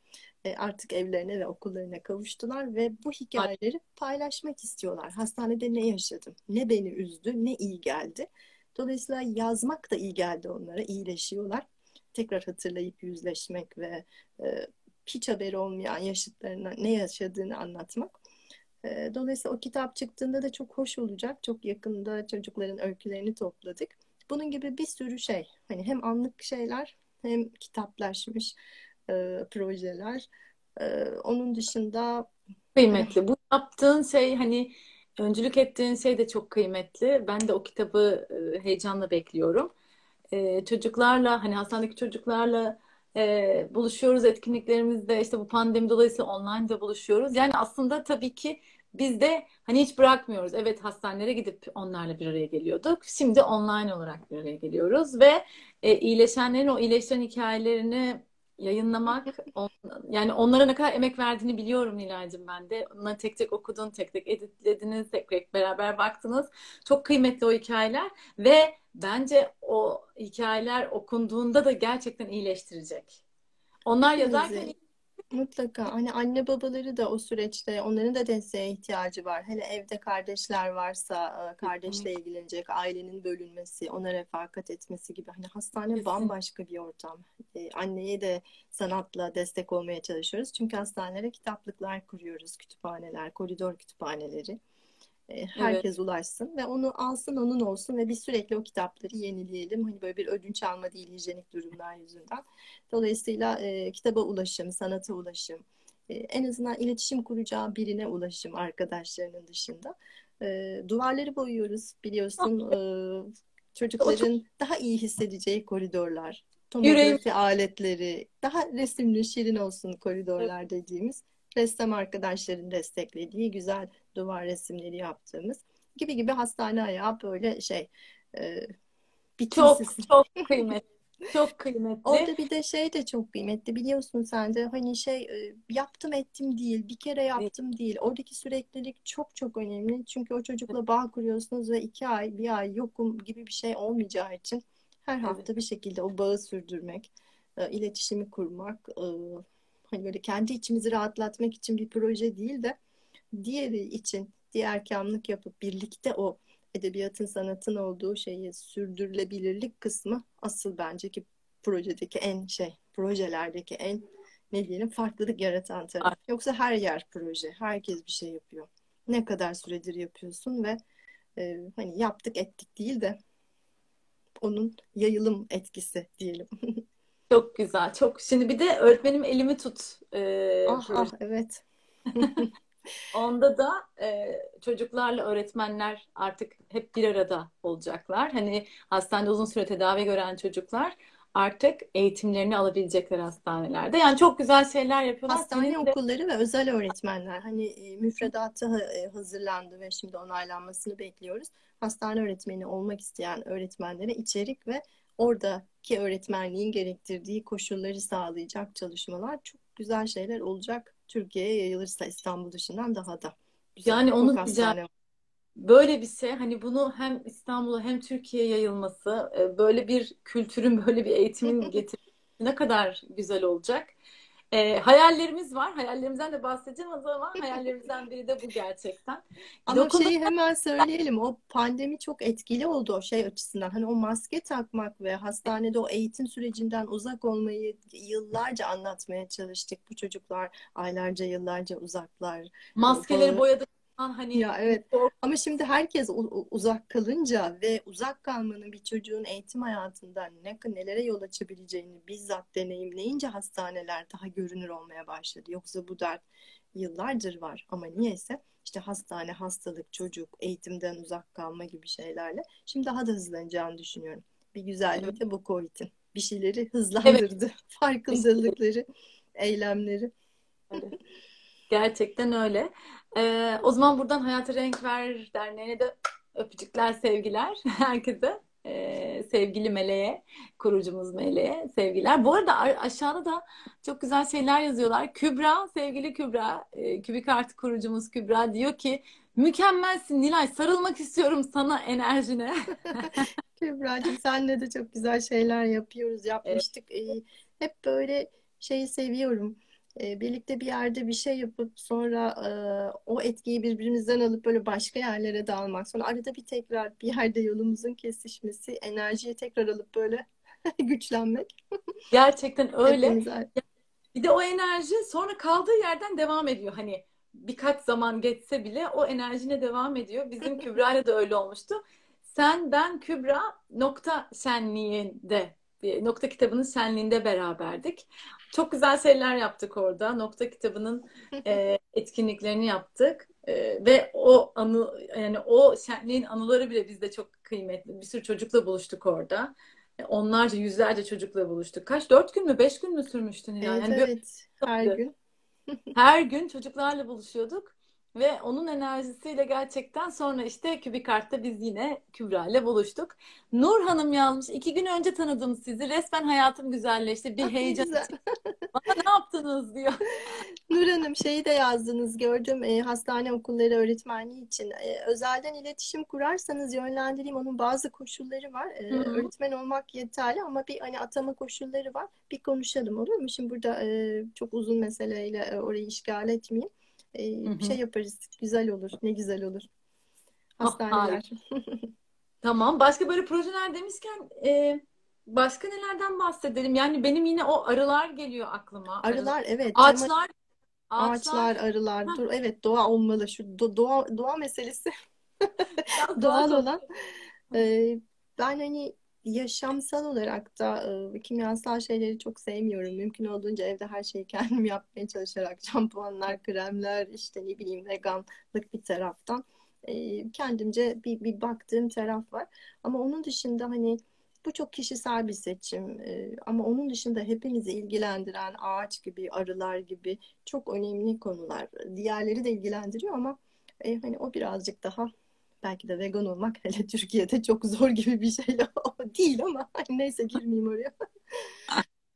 [SPEAKER 2] E, artık evlerine ve okullarına kavuştular ve bu hikayeleri paylaşmak istiyorlar. Hastanede ne yaşadım? Ne beni üzdü? Ne iyi geldi? Dolayısıyla yazmak da iyi geldi onlara. İyileşiyorlar. Tekrar hatırlayıp yüzleşmek ve e, hiç haberi olmayan yaşıtlarına ne yaşadığını anlatmak ee, dolayısıyla o kitap çıktığında da çok hoş olacak. Çok yakında çocukların öykülerini topladık. Bunun gibi bir sürü şey. Hani hem anlık şeyler hem kitaplaşmış e, projeler. E, onun dışında
[SPEAKER 1] kıymetli. Bu yaptığın şey hani öncülük ettiğin şey de çok kıymetli. Ben de o kitabı e, heyecanla bekliyorum. E, çocuklarla hani hastanedeki çocuklarla e, buluşuyoruz etkinliklerimizde işte bu pandemi dolayısıyla online de buluşuyoruz. Yani aslında tabii ki biz de hani hiç bırakmıyoruz. Evet hastanelere gidip onlarla bir araya geliyorduk. Şimdi online olarak bir araya geliyoruz ve e, iyileşenlerin o iyileşen hikayelerini yayınlamak on, yani onlara ne kadar emek verdiğini biliyorum Nilay'cığım ben de. Onları tek tek okudun, tek tek editlediniz, tek tek beraber baktınız. Çok kıymetli o hikayeler ve bence o hikayeler okunduğunda da gerçekten iyileştirecek. Onlar yazarken
[SPEAKER 2] Mutlaka. Hani anne babaları da o süreçte onların da desteğe ihtiyacı var. Hele evde kardeşler varsa e, kardeşle ilgilenecek, ailenin bölünmesi, ona refakat etmesi gibi. Hani hastane bambaşka bir ortam. Ee, anneye de sanatla destek olmaya çalışıyoruz. Çünkü hastanelere kitaplıklar kuruyoruz, kütüphaneler, koridor kütüphaneleri. Herkes evet. ulaşsın ve onu alsın onun olsun ve biz sürekli o kitapları yenileyelim. Hani böyle bir ödünç alma değil hijyenik durumlar yüzünden. Dolayısıyla e, kitaba ulaşım, sanata ulaşım, e, en azından iletişim kuracağı birine ulaşım arkadaşlarının dışında. E, duvarları boyuyoruz biliyorsun. e, çocukların daha iyi hissedeceği koridorlar, tomografi Yüreğim. aletleri, daha resimli, şirin olsun koridorlar evet. dediğimiz ressam arkadaşların desteklediği güzel duvar resimleri yaptığımız gibi gibi hastane ayağı böyle şey e,
[SPEAKER 1] çok çok kıymetli. Çok kıymetli.
[SPEAKER 2] Orada bir de şey de çok kıymetli biliyorsun sen de hani şey e, yaptım ettim değil bir kere yaptım evet. değil. Oradaki süreklilik çok çok önemli. Çünkü o çocukla bağ kuruyorsunuz ve iki ay bir ay yokum gibi bir şey olmayacağı için her hafta evet. bir şekilde o bağı sürdürmek, e, iletişimi kurmak, e, hani böyle kendi içimizi rahatlatmak için bir proje değil de diğeri için diğer kamlık yapıp birlikte o edebiyatın sanatın olduğu şeyi sürdürülebilirlik kısmı asıl bence ki projedeki en şey projelerdeki en ne diyelim farklılık yaratan taraf. Yoksa her yer proje. Herkes bir şey yapıyor. Ne kadar süredir yapıyorsun ve e, hani yaptık ettik değil de onun yayılım etkisi diyelim.
[SPEAKER 1] Çok güzel. Çok. Şimdi bir de öğretmenim elimi tut.
[SPEAKER 2] Ee, ah, ah evet.
[SPEAKER 1] Onda da e, çocuklarla öğretmenler artık hep bir arada olacaklar. Hani hastanede uzun süre tedavi gören çocuklar artık eğitimlerini alabilecekler hastanelerde. Yani çok güzel şeyler yapıyorlar.
[SPEAKER 2] Hastane Senin okulları de... ve özel öğretmenler. Hani e, müfredatı e, hazırlandı ve şimdi onaylanmasını bekliyoruz. Hastane öğretmeni olmak isteyen öğretmenlere içerik ve oradaki öğretmenliğin gerektirdiği koşulları sağlayacak çalışmalar çok güzel şeyler olacak. Türkiye'ye yayılırsa İstanbul dışından daha da
[SPEAKER 1] güzel. Yani onu diyeceğim. Böyle bir şey hani bunu hem İstanbul'a hem Türkiye'ye yayılması, e, böyle bir kültürün, böyle bir eğitimin getirmesi ne kadar güzel olacak. E, hayallerimiz var. Hayallerimizden de bahsedeceğim o zaman hayallerimizden biri de bu gerçekten.
[SPEAKER 2] Ama Dokunma... şeyi hemen söyleyelim. O pandemi çok etkili oldu o şey açısından. Hani o maske takmak ve hastanede o eğitim sürecinden uzak olmayı yıllarca anlatmaya çalıştık. Bu çocuklar aylarca yıllarca uzaklar.
[SPEAKER 1] Maskeleri hani, boyadık hani
[SPEAKER 2] ya evet ama şimdi herkes uzak kalınca ve uzak kalmanın bir çocuğun eğitim hayatında ne nelere yol açabileceğini bizzat deneyimleyince hastaneler daha görünür olmaya başladı. Yoksa bu dert yıllardır var ama niyeyse işte hastane, hastalık, çocuk, eğitimden uzak kalma gibi şeylerle şimdi daha da hızlanacağını düşünüyorum. Bir güzelliği de bu Covid'in. Bir şeyleri hızlandırdı. Evet. Farkındalıkları, eylemleri.
[SPEAKER 1] Gerçekten öyle. Ee, o zaman buradan Hayata Renk Ver Derneği'ne de öpücükler, sevgiler herkese. Ee, sevgili Meleğe, kurucumuz Meleğe sevgiler. Bu arada aşağıda da çok güzel şeyler yazıyorlar. Kübra, sevgili Kübra, e, Kübik Artı kurucumuz Kübra diyor ki mükemmelsin Nilay, sarılmak istiyorum sana enerjine.
[SPEAKER 2] Kübra'cığım senle de çok güzel şeyler yapıyoruz, yapmıştık. Evet. Ee, hep böyle şeyi seviyorum e, birlikte bir yerde bir şey yapıp sonra e, o etkiyi birbirimizden alıp böyle başka yerlere dağılmak. Sonra arada bir tekrar bir yerde yolumuzun kesişmesi, enerjiyi tekrar alıp böyle güçlenmek.
[SPEAKER 1] Gerçekten öyle. Bir de o enerji sonra kaldığı yerden devam ediyor. Hani birkaç zaman geçse bile o enerjine devam ediyor. Bizim Kübra'yla da öyle olmuştu. Sen, ben, Kübra nokta şenliğinde Nokta kitabının şenliğinde beraberdik. Çok güzel şeyler yaptık orada. Nokta kitabının e, etkinliklerini yaptık. E, ve o anı yani o şenliğin anıları bile bizde çok kıymetli. Bir sürü çocukla buluştuk orada. E, onlarca, yüzlerce çocukla buluştuk. Kaç? Dört gün mü? Beş gün mü sürmüştü
[SPEAKER 2] Nilay? Evet, yani evet. Her gün.
[SPEAKER 1] Her gün çocuklarla buluşuyorduk. Ve onun enerjisiyle gerçekten sonra işte Kübikart'ta biz yine Kübra ile buluştuk. Nur Hanım yazmış. iki gün önce tanıdım sizi. Resmen hayatım güzelleşti. Bir heyecan. Bana ne yaptınız diyor.
[SPEAKER 2] Nur Hanım şeyi de yazdınız gördüm. E, hastane okulları öğretmenliği için. E, özelden iletişim kurarsanız yönlendireyim. Onun bazı koşulları var. E, öğretmen olmak yeterli ama bir hani atama koşulları var. Bir konuşalım olur mu? Şimdi burada e, çok uzun meseleyle e, orayı işgal etmeyeyim bir şey yaparız. Güzel olur. Ne güzel olur. Ah, Hastaneler.
[SPEAKER 1] tamam. Başka böyle projeler demişken e, başka nelerden bahsedelim? Yani benim yine o arılar geliyor aklıma.
[SPEAKER 2] Arılar, evet.
[SPEAKER 1] Ağaçlar.
[SPEAKER 2] Ağaçlar, ağaçlar arılar. Dur, evet doğa olmalı. Şu do, doğa doğa meselesi. Doğal olan. Ee, ben hani yaşamsal olarak da e, kimyasal şeyleri çok sevmiyorum. Mümkün olduğunca evde her şeyi kendim yapmaya çalışarak şampuanlar, kremler, işte ne bileyim veganlık bir taraftan e, kendimce bir, bir baktığım taraf var. Ama onun dışında hani bu çok kişisel bir seçim e, ama onun dışında hepimizi ilgilendiren ağaç gibi, arılar gibi çok önemli konular. Diğerleri de ilgilendiriyor ama e, hani o birazcık daha belki de vegan olmak hele Türkiye'de çok zor gibi bir şey değil ama neyse girmeyeyim oraya.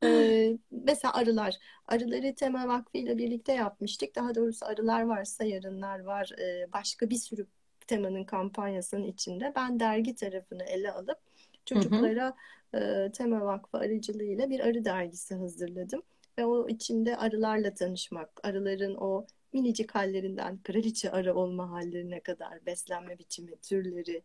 [SPEAKER 2] ee, mesela arılar. Arıları Tema Vakfı ile birlikte yapmıştık. Daha doğrusu arılar varsa yarınlar var. Ee, başka bir sürü temanın kampanyasının içinde. Ben dergi tarafını ele alıp çocuklara hı hı. E, Tema Vakfı aracılığıyla bir arı dergisi hazırladım. Ve o içinde arılarla tanışmak, arıların o minicik hallerinden kraliçe arı olma hallerine kadar beslenme biçimi, türleri,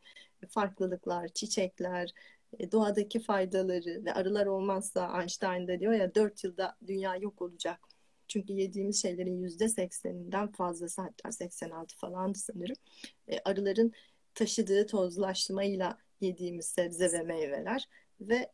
[SPEAKER 2] farklılıklar, çiçekler, e, doğadaki faydaları ve arılar olmazsa Einstein de diyor ya 4 yılda dünya yok olacak. Çünkü yediğimiz şeylerin yüzde sekseninden fazlası hatta 86 falan sanırım. E, arıların taşıdığı tozlaşmayla yediğimiz sebze ve meyveler ve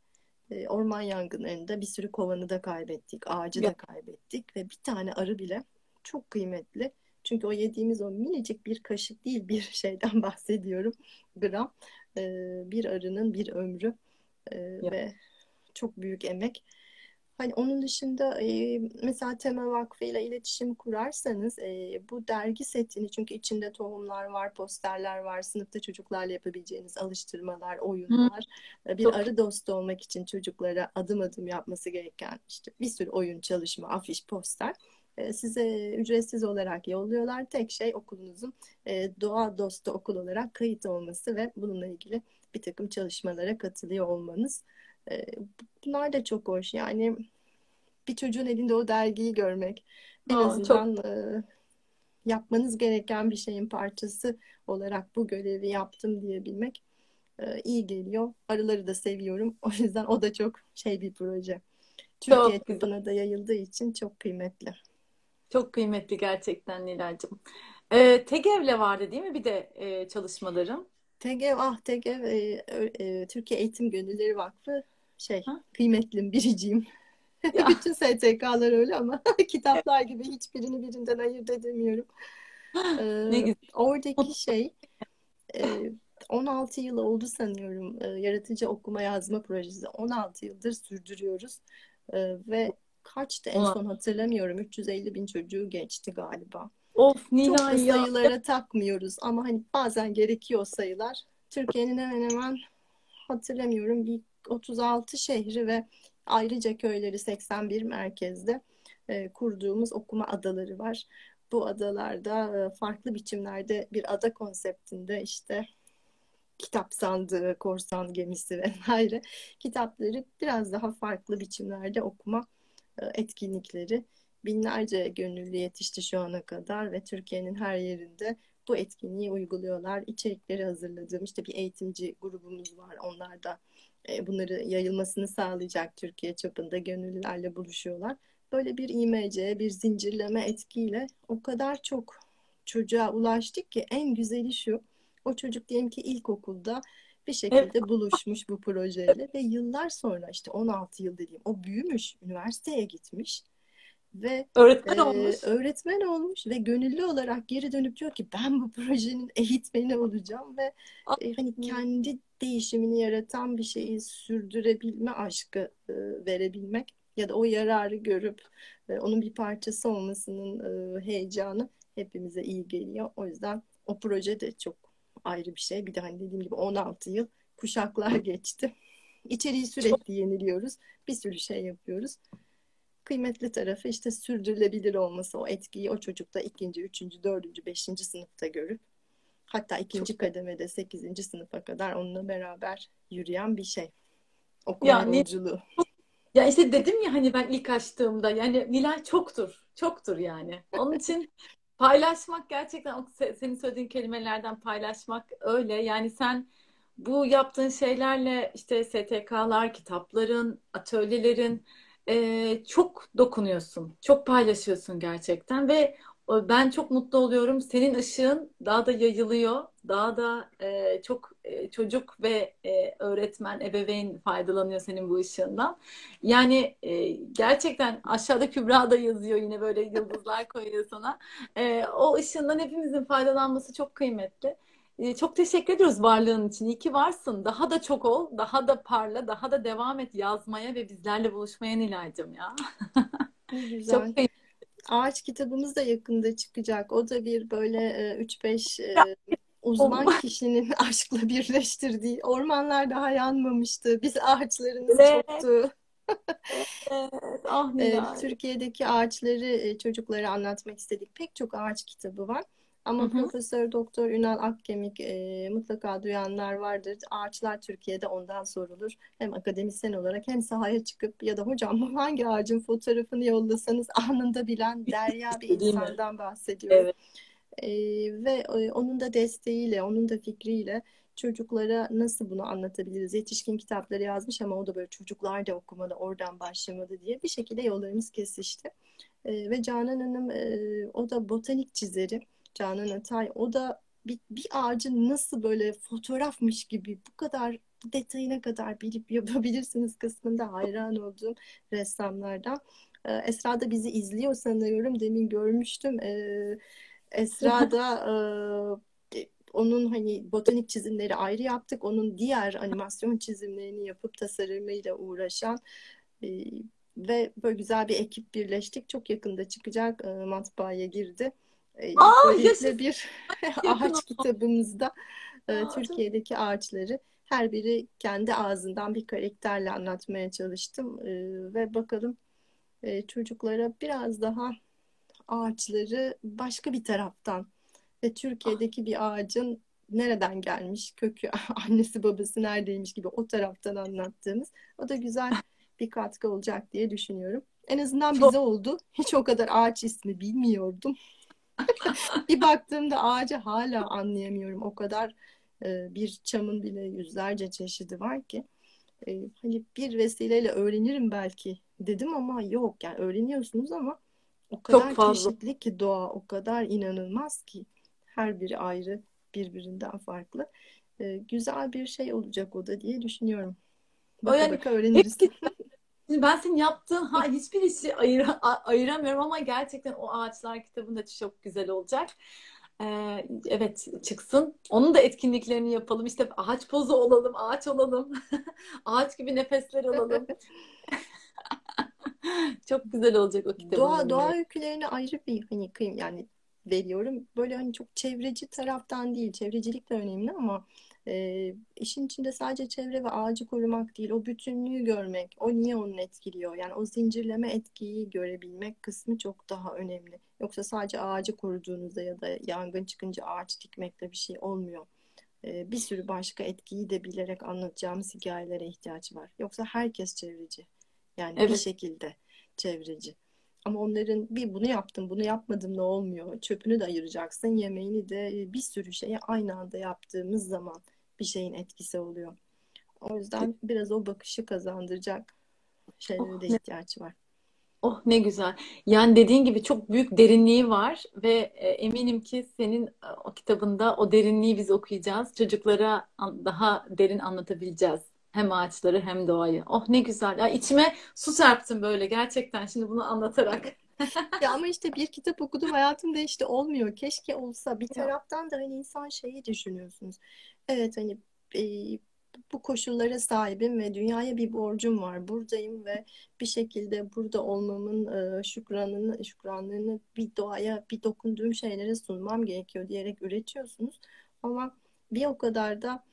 [SPEAKER 2] e, orman yangınlarında bir sürü kovanı da kaybettik, ağacı da kaybettik ve bir tane arı bile çok kıymetli. Çünkü o yediğimiz o minicik bir kaşık değil bir şeyden bahsediyorum. Gram. Ee, bir arının bir ömrü ee, ve çok büyük emek. Hani onun dışında e, mesela Tema Vakfı ile iletişim kurarsanız e, bu dergi setini çünkü içinde tohumlar var, posterler var, sınıfta çocuklarla yapabileceğiniz alıştırmalar, oyunlar. Hı. Bir Çok. arı dostu olmak için çocuklara adım adım yapması gereken işte bir sürü oyun, çalışma, afiş, poster. E, size ücretsiz olarak yolluyorlar. Tek şey okulunuzun e, doğa dostu okul olarak kayıt olması ve bununla ilgili bir takım çalışmalara katılıyor olmanız. E, bunlar da çok hoş. Yani bir çocuğun elinde o dergiyi görmek en Aa, azından çok... yapmanız gereken bir şeyin parçası olarak bu görevi yaptım diyebilmek iyi geliyor. Arıları da seviyorum. O yüzden o da çok şey bir proje. Türkiye çapına da yayıldığı için çok kıymetli.
[SPEAKER 1] Çok kıymetli gerçekten Nilay'cığım. Ee, TEGEV'le vardı değil mi bir de e, çalışmalarım?
[SPEAKER 2] TEGEV, ah TEGEV, e, e, Türkiye Eğitim Gönülleri Vakfı şey ha? kıymetlim, biriciyim. Bütün STK'lar öyle ama kitaplar gibi hiçbirini birinden ayırt edemiyorum.
[SPEAKER 1] ne
[SPEAKER 2] Ee,
[SPEAKER 1] güzel.
[SPEAKER 2] oradaki şey e, 16 yıl oldu sanıyorum e, yaratıcı okuma yazma projesi 16 yıldır sürdürüyoruz E, ve kaçtı en son hatırlamıyorum 350 bin çocuğu geçti galiba.
[SPEAKER 1] Of
[SPEAKER 2] Çok da
[SPEAKER 1] Nilay ya.
[SPEAKER 2] sayılara takmıyoruz ama hani bazen gerekiyor sayılar. Türkiye'nin hemen hemen hatırlamıyorum bir 36 şehri ve ayrıca köyleri 81 merkezde e, kurduğumuz okuma adaları var. Bu adalarda e, farklı biçimlerde bir ada konseptinde işte kitap sandığı, korsan gemisi vesaire kitapları biraz daha farklı biçimlerde okuma etkinlikleri. Binlerce gönüllü yetişti şu ana kadar ve Türkiye'nin her yerinde bu etkinliği uyguluyorlar. İçerikleri hazırladığım işte bir eğitimci grubumuz var. Onlar da e, bunları yayılmasını sağlayacak Türkiye çapında gönüllülerle buluşuyorlar. Böyle bir imece, bir zincirleme etkiyle o kadar çok çocuğa ulaştık ki en güzeli şu. O çocuk diyelim ki ilkokulda bir
[SPEAKER 1] Evet.
[SPEAKER 2] şekilde buluşmuş bu projeyle ve yıllar sonra işte 16 yıl dediğim o büyümüş, üniversiteye gitmiş ve
[SPEAKER 1] Öğretmen
[SPEAKER 2] e,
[SPEAKER 1] olmuş.
[SPEAKER 2] öğretmen olmuş ve gönüllü olarak geri dönüp diyor ki ben bu projenin eğitmeni olacağım ve e, hani kendi değişimini yaratan bir şeyi sürdürebilme aşkı e, verebilmek ya da o yararı görüp e, onun bir parçası olmasının e, heyecanı hepimize iyi geliyor. O yüzden o proje de çok ayrı bir şey. Bir de hani dediğim gibi 16 yıl kuşaklar geçti. İçeriği
[SPEAKER 1] Çok
[SPEAKER 2] sürekli yeniliyoruz. Bir sürü şey yapıyoruz. Kıymetli tarafı işte sürdürülebilir olması, o etkiyi o çocukta ikinci, üçüncü, dördüncü, beşinci sınıfta görüp hatta
[SPEAKER 1] çok
[SPEAKER 2] ikinci kademede sekizinci sınıfa kadar onunla beraber yürüyen bir şey. Okuma
[SPEAKER 1] ya
[SPEAKER 2] yolculuğu.
[SPEAKER 1] Ya işte dedim ya hani ben ilk açtığımda yani Nilay çoktur. Çoktur yani. Onun için paylaşmak gerçekten senin söylediğin kelimelerden paylaşmak öyle. Yani sen bu yaptığın şeylerle işte STK'lar, kitapların, atölyelerin e, çok dokunuyorsun. Çok paylaşıyorsun gerçekten ve ben çok mutlu oluyorum. Senin ışığın daha da yayılıyor. Daha da e, çok e, çocuk ve e, öğretmen, ebeveyn faydalanıyor senin bu ışığından. Yani e, gerçekten aşağıda Kübra da yazıyor yine böyle yıldızlar koyuyor sana. E, o ışığından hepimizin faydalanması çok kıymetli. E, çok teşekkür ediyoruz varlığın için. İyi ki varsın. Daha da çok ol, daha da parla, daha da devam et yazmaya ve bizlerle buluşmaya Nilay'cığım ya.
[SPEAKER 2] Ne
[SPEAKER 1] Çok
[SPEAKER 2] güzel.
[SPEAKER 1] kıymetli.
[SPEAKER 2] Ağaç kitabımız da yakında çıkacak. O da bir böyle e, 3-5
[SPEAKER 1] Ya,
[SPEAKER 2] e, uzman kişinin aşkla birleştirdiği. Ormanlar daha yanmamıştı. Biz ağaçlarımız
[SPEAKER 1] Evet,
[SPEAKER 2] çoktu.
[SPEAKER 1] evet. Ah
[SPEAKER 2] E. Türkiye'deki ağaçları e, çocuklara anlatmak istedik. Pek çok ağaç kitabı var.
[SPEAKER 1] Hı
[SPEAKER 2] Ama
[SPEAKER 1] hı.
[SPEAKER 2] Profesör Doktor Ünal Akkemik e, mutlaka duyanlar vardır. Ağaçlar Türkiye'de ondan sorulur. Hem akademisyen olarak hem sahaya çıkıp ya da hocam hangi ağacın fotoğrafını yollasanız anında bilen derya bir insandan bahsediyoruz.
[SPEAKER 1] Evet.
[SPEAKER 2] E, ve e, onun da desteğiyle, onun da fikriyle çocuklara nasıl bunu anlatabiliriz? Yetişkin kitapları yazmış ama o da böyle çocuklar da okumalı, oradan başlamalı diye bir şekilde yollarımız kesişti. E, ve Canan Hanım e, o da botanik çizeri. Canan Atay o da bir, bir ağacın nasıl böyle fotoğrafmış gibi bu kadar detayına kadar bilip yapabilirsiniz kısmında hayran olduğum ressamlardan. E, Esra da bizi izliyor sanıyorum. Demin görmüştüm. E, Esra da e, onun hani botanik çizimleri ayrı yaptık. Onun diğer animasyon çizimlerini yapıp tasarımıyla uğraşan e, ve böyle güzel bir ekip birleştik. Çok yakında çıkacak. E, matbaaya girdi. E,
[SPEAKER 1] Aa yaşasın.
[SPEAKER 2] bir ağaç kitabımızda e,
[SPEAKER 1] Aa,
[SPEAKER 2] Türkiye'deki ağaçları her biri kendi ağzından bir karakterle anlatmaya çalıştım. E, ve bakalım e, çocuklara biraz daha ağaçları başka bir taraftan ve Türkiye'deki bir ağacın nereden gelmiş, kökü, annesi babası neredeymiş gibi o taraftan anlattığımız o da güzel bir katkı olacak diye düşünüyorum. En azından bize oldu. Hiç o kadar ağaç ismi bilmiyordum. Bir baktığımda ağacı hala anlayamıyorum. O kadar e, bir çamın bile yüzlerce çeşidi var ki. E, hani bir vesileyle öğrenirim belki dedim ama yok yani öğreniyorsunuz ama o
[SPEAKER 1] çok
[SPEAKER 2] kadar
[SPEAKER 1] fazla.
[SPEAKER 2] çeşitli ki doğa, o kadar inanılmaz ki her biri ayrı, birbirinden farklı. E, güzel bir şey olacak o da diye düşünüyorum.
[SPEAKER 1] O
[SPEAKER 2] Baka
[SPEAKER 1] yani
[SPEAKER 2] baka öğreniriz.
[SPEAKER 1] hepsi Şimdi ben senin yaptığın ha, hiçbir işi ayır, ayıramıyorum ama gerçekten o ağaçlar kitabında çok güzel olacak. Ee, evet çıksın. Onun da etkinliklerini yapalım. İşte ağaç pozu olalım, ağaç olalım. ağaç gibi nefesler alalım. Çok güzel olacak o kitabın.
[SPEAKER 2] Doğa, doğa öykülerini ayrı bir hani kıyım yani veriyorum. Böyle hani çok çevreci taraftan değil. Çevrecilik de önemli ama e, işin içinde sadece çevre ve ağacı korumak değil. O bütünlüğü görmek. O niye onu etkiliyor? Yani o zincirleme etkiyi görebilmek kısmı çok daha önemli. Yoksa sadece ağacı koruduğunuzda ya da yangın çıkınca ağaç dikmekle bir şey olmuyor. E, bir sürü başka etkiyi de bilerek anlatacağımız hikayelere ihtiyaç var. Yoksa herkes çevreci. Yani evet. bir şekilde çevreci. Ama onların bir bunu yaptım, bunu yapmadım ne olmuyor. Çöpünü de ayıracaksın, yemeğini de bir sürü şeye aynı anda yaptığımız zaman bir şeyin etkisi oluyor. O yüzden biraz o bakışı kazandıracak şeylere oh, de ihtiyaç var.
[SPEAKER 1] Oh ne güzel. Yani dediğin gibi çok büyük derinliği var ve e, eminim ki senin e, o kitabında o derinliği biz okuyacağız. Çocuklara daha derin anlatabileceğiz. Hem ağaçları hem doğayı. Oh ne güzel. Ya içime su serptin böyle gerçekten şimdi bunu anlatarak.
[SPEAKER 2] ya ama işte bir kitap okudum hayatım değişti olmuyor. Keşke olsa. Bir taraftan da hani insan şeyi düşünüyorsunuz. Evet hani e, bu koşullara sahibim ve dünyaya bir borcum var. Buradayım ve bir şekilde burada olmamın e, şükranını, şükranlığını bir doğaya, bir dokunduğum şeylere sunmam gerekiyor diyerek üretiyorsunuz. Ama bir o kadar da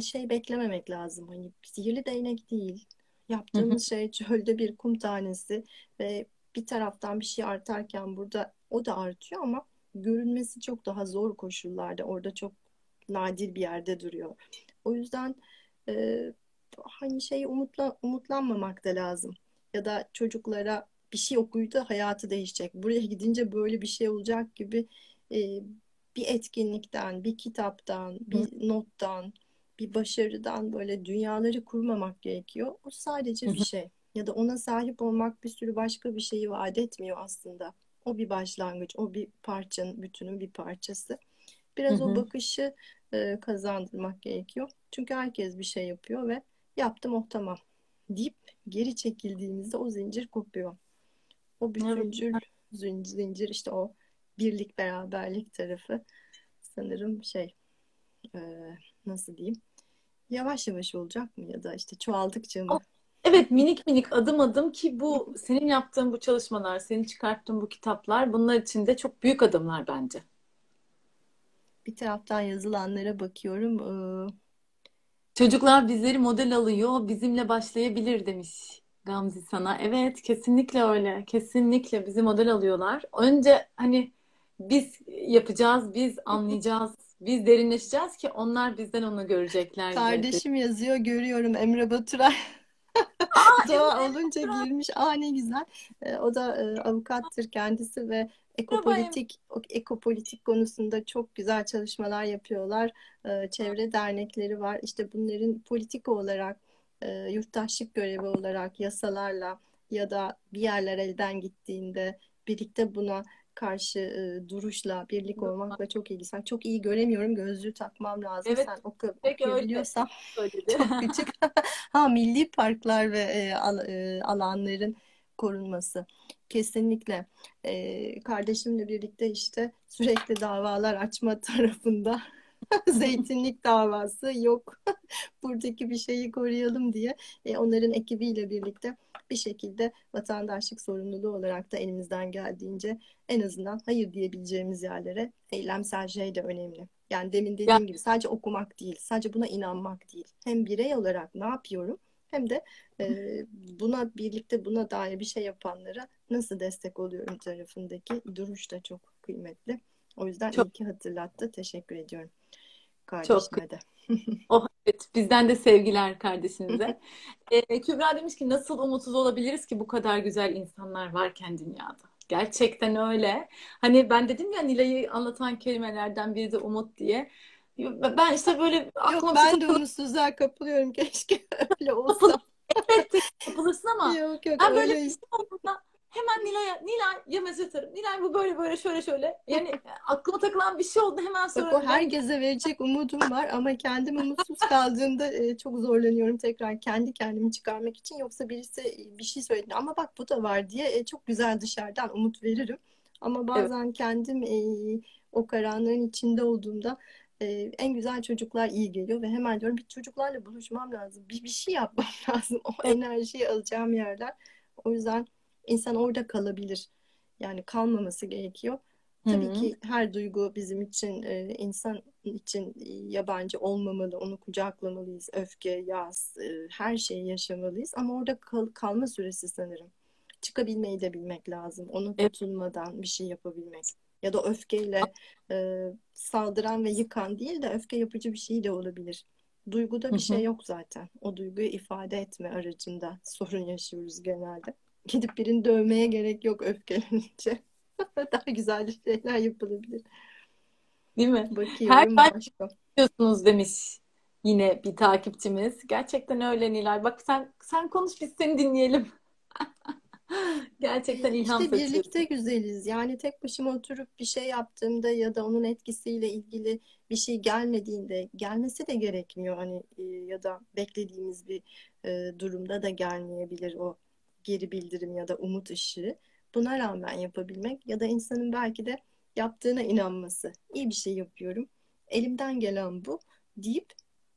[SPEAKER 2] şey beklememek lazım. Hani sihirli değnek değil. Yaptığımız şey çölde bir kum tanesi ve bir taraftan bir şey artarken burada o da artıyor ama görünmesi çok daha zor koşullarda. Orada çok nadir bir yerde duruyor. O yüzden e, hani şey umutla, umutlanmamak da lazım. Ya da çocuklara bir şey okuydu hayatı değişecek. Buraya gidince böyle bir şey olacak gibi e, bir etkinlikten, bir kitaptan, bir Hı. nottan, bir başarıdan böyle dünyaları kurmamak gerekiyor. O sadece bir şey. Ya da ona sahip olmak bir sürü başka bir şeyi vaat etmiyor aslında. O bir başlangıç, o bir parçanın, bütünün bir parçası. Biraz hı hı. o bakışı e, kazandırmak gerekiyor. Çünkü herkes bir şey yapıyor ve yaptım oh tamam deyip geri çekildiğimizde o zincir kopuyor. O bütüncül evet. zincir işte o birlik beraberlik tarafı sanırım şey e, nasıl diyeyim yavaş yavaş olacak mı ya da işte çoğaldıkça mı?
[SPEAKER 1] Evet minik minik adım adım ki bu senin yaptığın bu çalışmalar, senin çıkarttığın bu kitaplar bunlar için de çok büyük adımlar bence.
[SPEAKER 2] Bir taraftan yazılanlara bakıyorum. Ee...
[SPEAKER 1] Çocuklar bizleri model alıyor, bizimle başlayabilir demiş Gamze sana. Evet kesinlikle öyle. Kesinlikle bizi model alıyorlar. Önce hani biz yapacağız, biz anlayacağız, biz derinleşeceğiz ki onlar bizden onu görecekler.
[SPEAKER 2] Kardeşim yazıyor görüyorum Emre Baturay. Doğa olunca girmiş. Aa ne güzel. Ee, o da e, avukattır kendisi ve ekopolitik ekopolitik konusunda çok güzel çalışmalar yapıyorlar. Ee, çevre dernekleri var. İşte bunların politik olarak e, yurttaşlık görevi olarak yasalarla ya da bir yerler elden gittiğinde birlikte buna karşı e, duruşla birlik olmakla çok ilgili. Çok iyi göremiyorum. Gözlüğü takmam lazım. Evet, Sen oku, okuyabiliyorsan çok küçük. ha milli parklar ve e, al, e, alanların korunması. Kesinlikle. E, kardeşimle birlikte işte sürekli davalar açma tarafında zeytinlik davası yok. Buradaki bir şeyi koruyalım diye e, onların ekibiyle birlikte bir şekilde vatandaşlık sorumluluğu olarak da elimizden geldiğince en azından hayır diyebileceğimiz yerlere eylemsel şey de önemli. Yani demin dediğim ya. gibi sadece okumak değil, sadece buna inanmak değil. Hem birey olarak ne yapıyorum hem de e, buna birlikte buna dair bir şey yapanlara nasıl destek oluyorum tarafındaki duruş da çok kıymetli. O yüzden çok... iyi ki hatırlattı. Teşekkür ediyorum kardeşime de.
[SPEAKER 1] oh, evet, bizden de sevgiler kardeşinize. ee, Kübra demiş ki nasıl umutsuz olabiliriz ki bu kadar güzel insanlar varken dünyada? Gerçekten öyle. Hani ben dedim ya Nilay'ı anlatan kelimelerden biri de umut diye. Ben işte böyle
[SPEAKER 2] aklıma Yok ben de umutsuzluğa kapılıyorum. Keşke öyle olsa.
[SPEAKER 1] evet kapılırsın ama
[SPEAKER 2] yok, yok,
[SPEAKER 1] ben böyle şey olduğunda hemen Nilay'a Nilay'a mesaj atarım. Nilay bu böyle böyle şöyle şöyle. Yani aklıma takılan bir şey oldu hemen
[SPEAKER 2] Bak
[SPEAKER 1] sonra.
[SPEAKER 2] o herkese verecek umudum var ama kendim umutsuz kaldığımda e, çok zorlanıyorum tekrar kendi kendimi çıkarmak için. Yoksa birisi e, bir şey söyledi ama bak bu da var diye e, çok güzel dışarıdan umut veririm. Ama bazen kendim e, o karanlığın içinde olduğumda en güzel çocuklar iyi geliyor ve hemen diyorum bir çocuklarla buluşmam lazım. Bir, bir şey yapmam lazım. O
[SPEAKER 1] Evet.
[SPEAKER 2] enerjiyi alacağım yerler. O yüzden insan orada kalabilir. Yani kalmaması gerekiyor. Tabii
[SPEAKER 1] hı.
[SPEAKER 2] ki her duygu bizim için, e, insan için e, yabancı olmamalı. Onu kucaklamalıyız. Öfke, yas, e, her şeyi yaşamalıyız. Ama orada kal- kalma süresi sanırım. Çıkabilmeyi de bilmek lazım. Onu
[SPEAKER 1] Evet.
[SPEAKER 2] tutunmadan bir şey yapabilmek. Ya da öfkeyle e, saldıran ve yıkan değil de öfke yapıcı bir şey de olabilir. Duyguda bir şey
[SPEAKER 1] hı.
[SPEAKER 2] yok zaten. O duyguyu ifade etme aracında sorun yaşıyoruz genelde. Gidip birini dövmeye gerek yok öfkelenince. Daha güzel şeyler yapılabilir.
[SPEAKER 1] Değil mi? Her
[SPEAKER 2] Bakıyorum
[SPEAKER 1] ben
[SPEAKER 2] başka.
[SPEAKER 1] diyorsunuz demiş yine bir takipçimiz. Gerçekten öyle Nilay. Bak sen sen konuş biz seni dinleyelim. Gerçekten ilham
[SPEAKER 2] İşte birlikte
[SPEAKER 1] saçıyorsun.
[SPEAKER 2] güzeliz. Yani tek başıma oturup bir şey yaptığımda ya da onun etkisiyle ilgili bir şey gelmediğinde gelmesi de gerekmiyor. Hani e, ya da beklediğimiz bir e, durumda da gelmeyebilir o geri bildirim ya da umut ışığı. Buna rağmen yapabilmek ya da insanın belki de yaptığına inanması. İyi bir şey yapıyorum. Elimden gelen bu deyip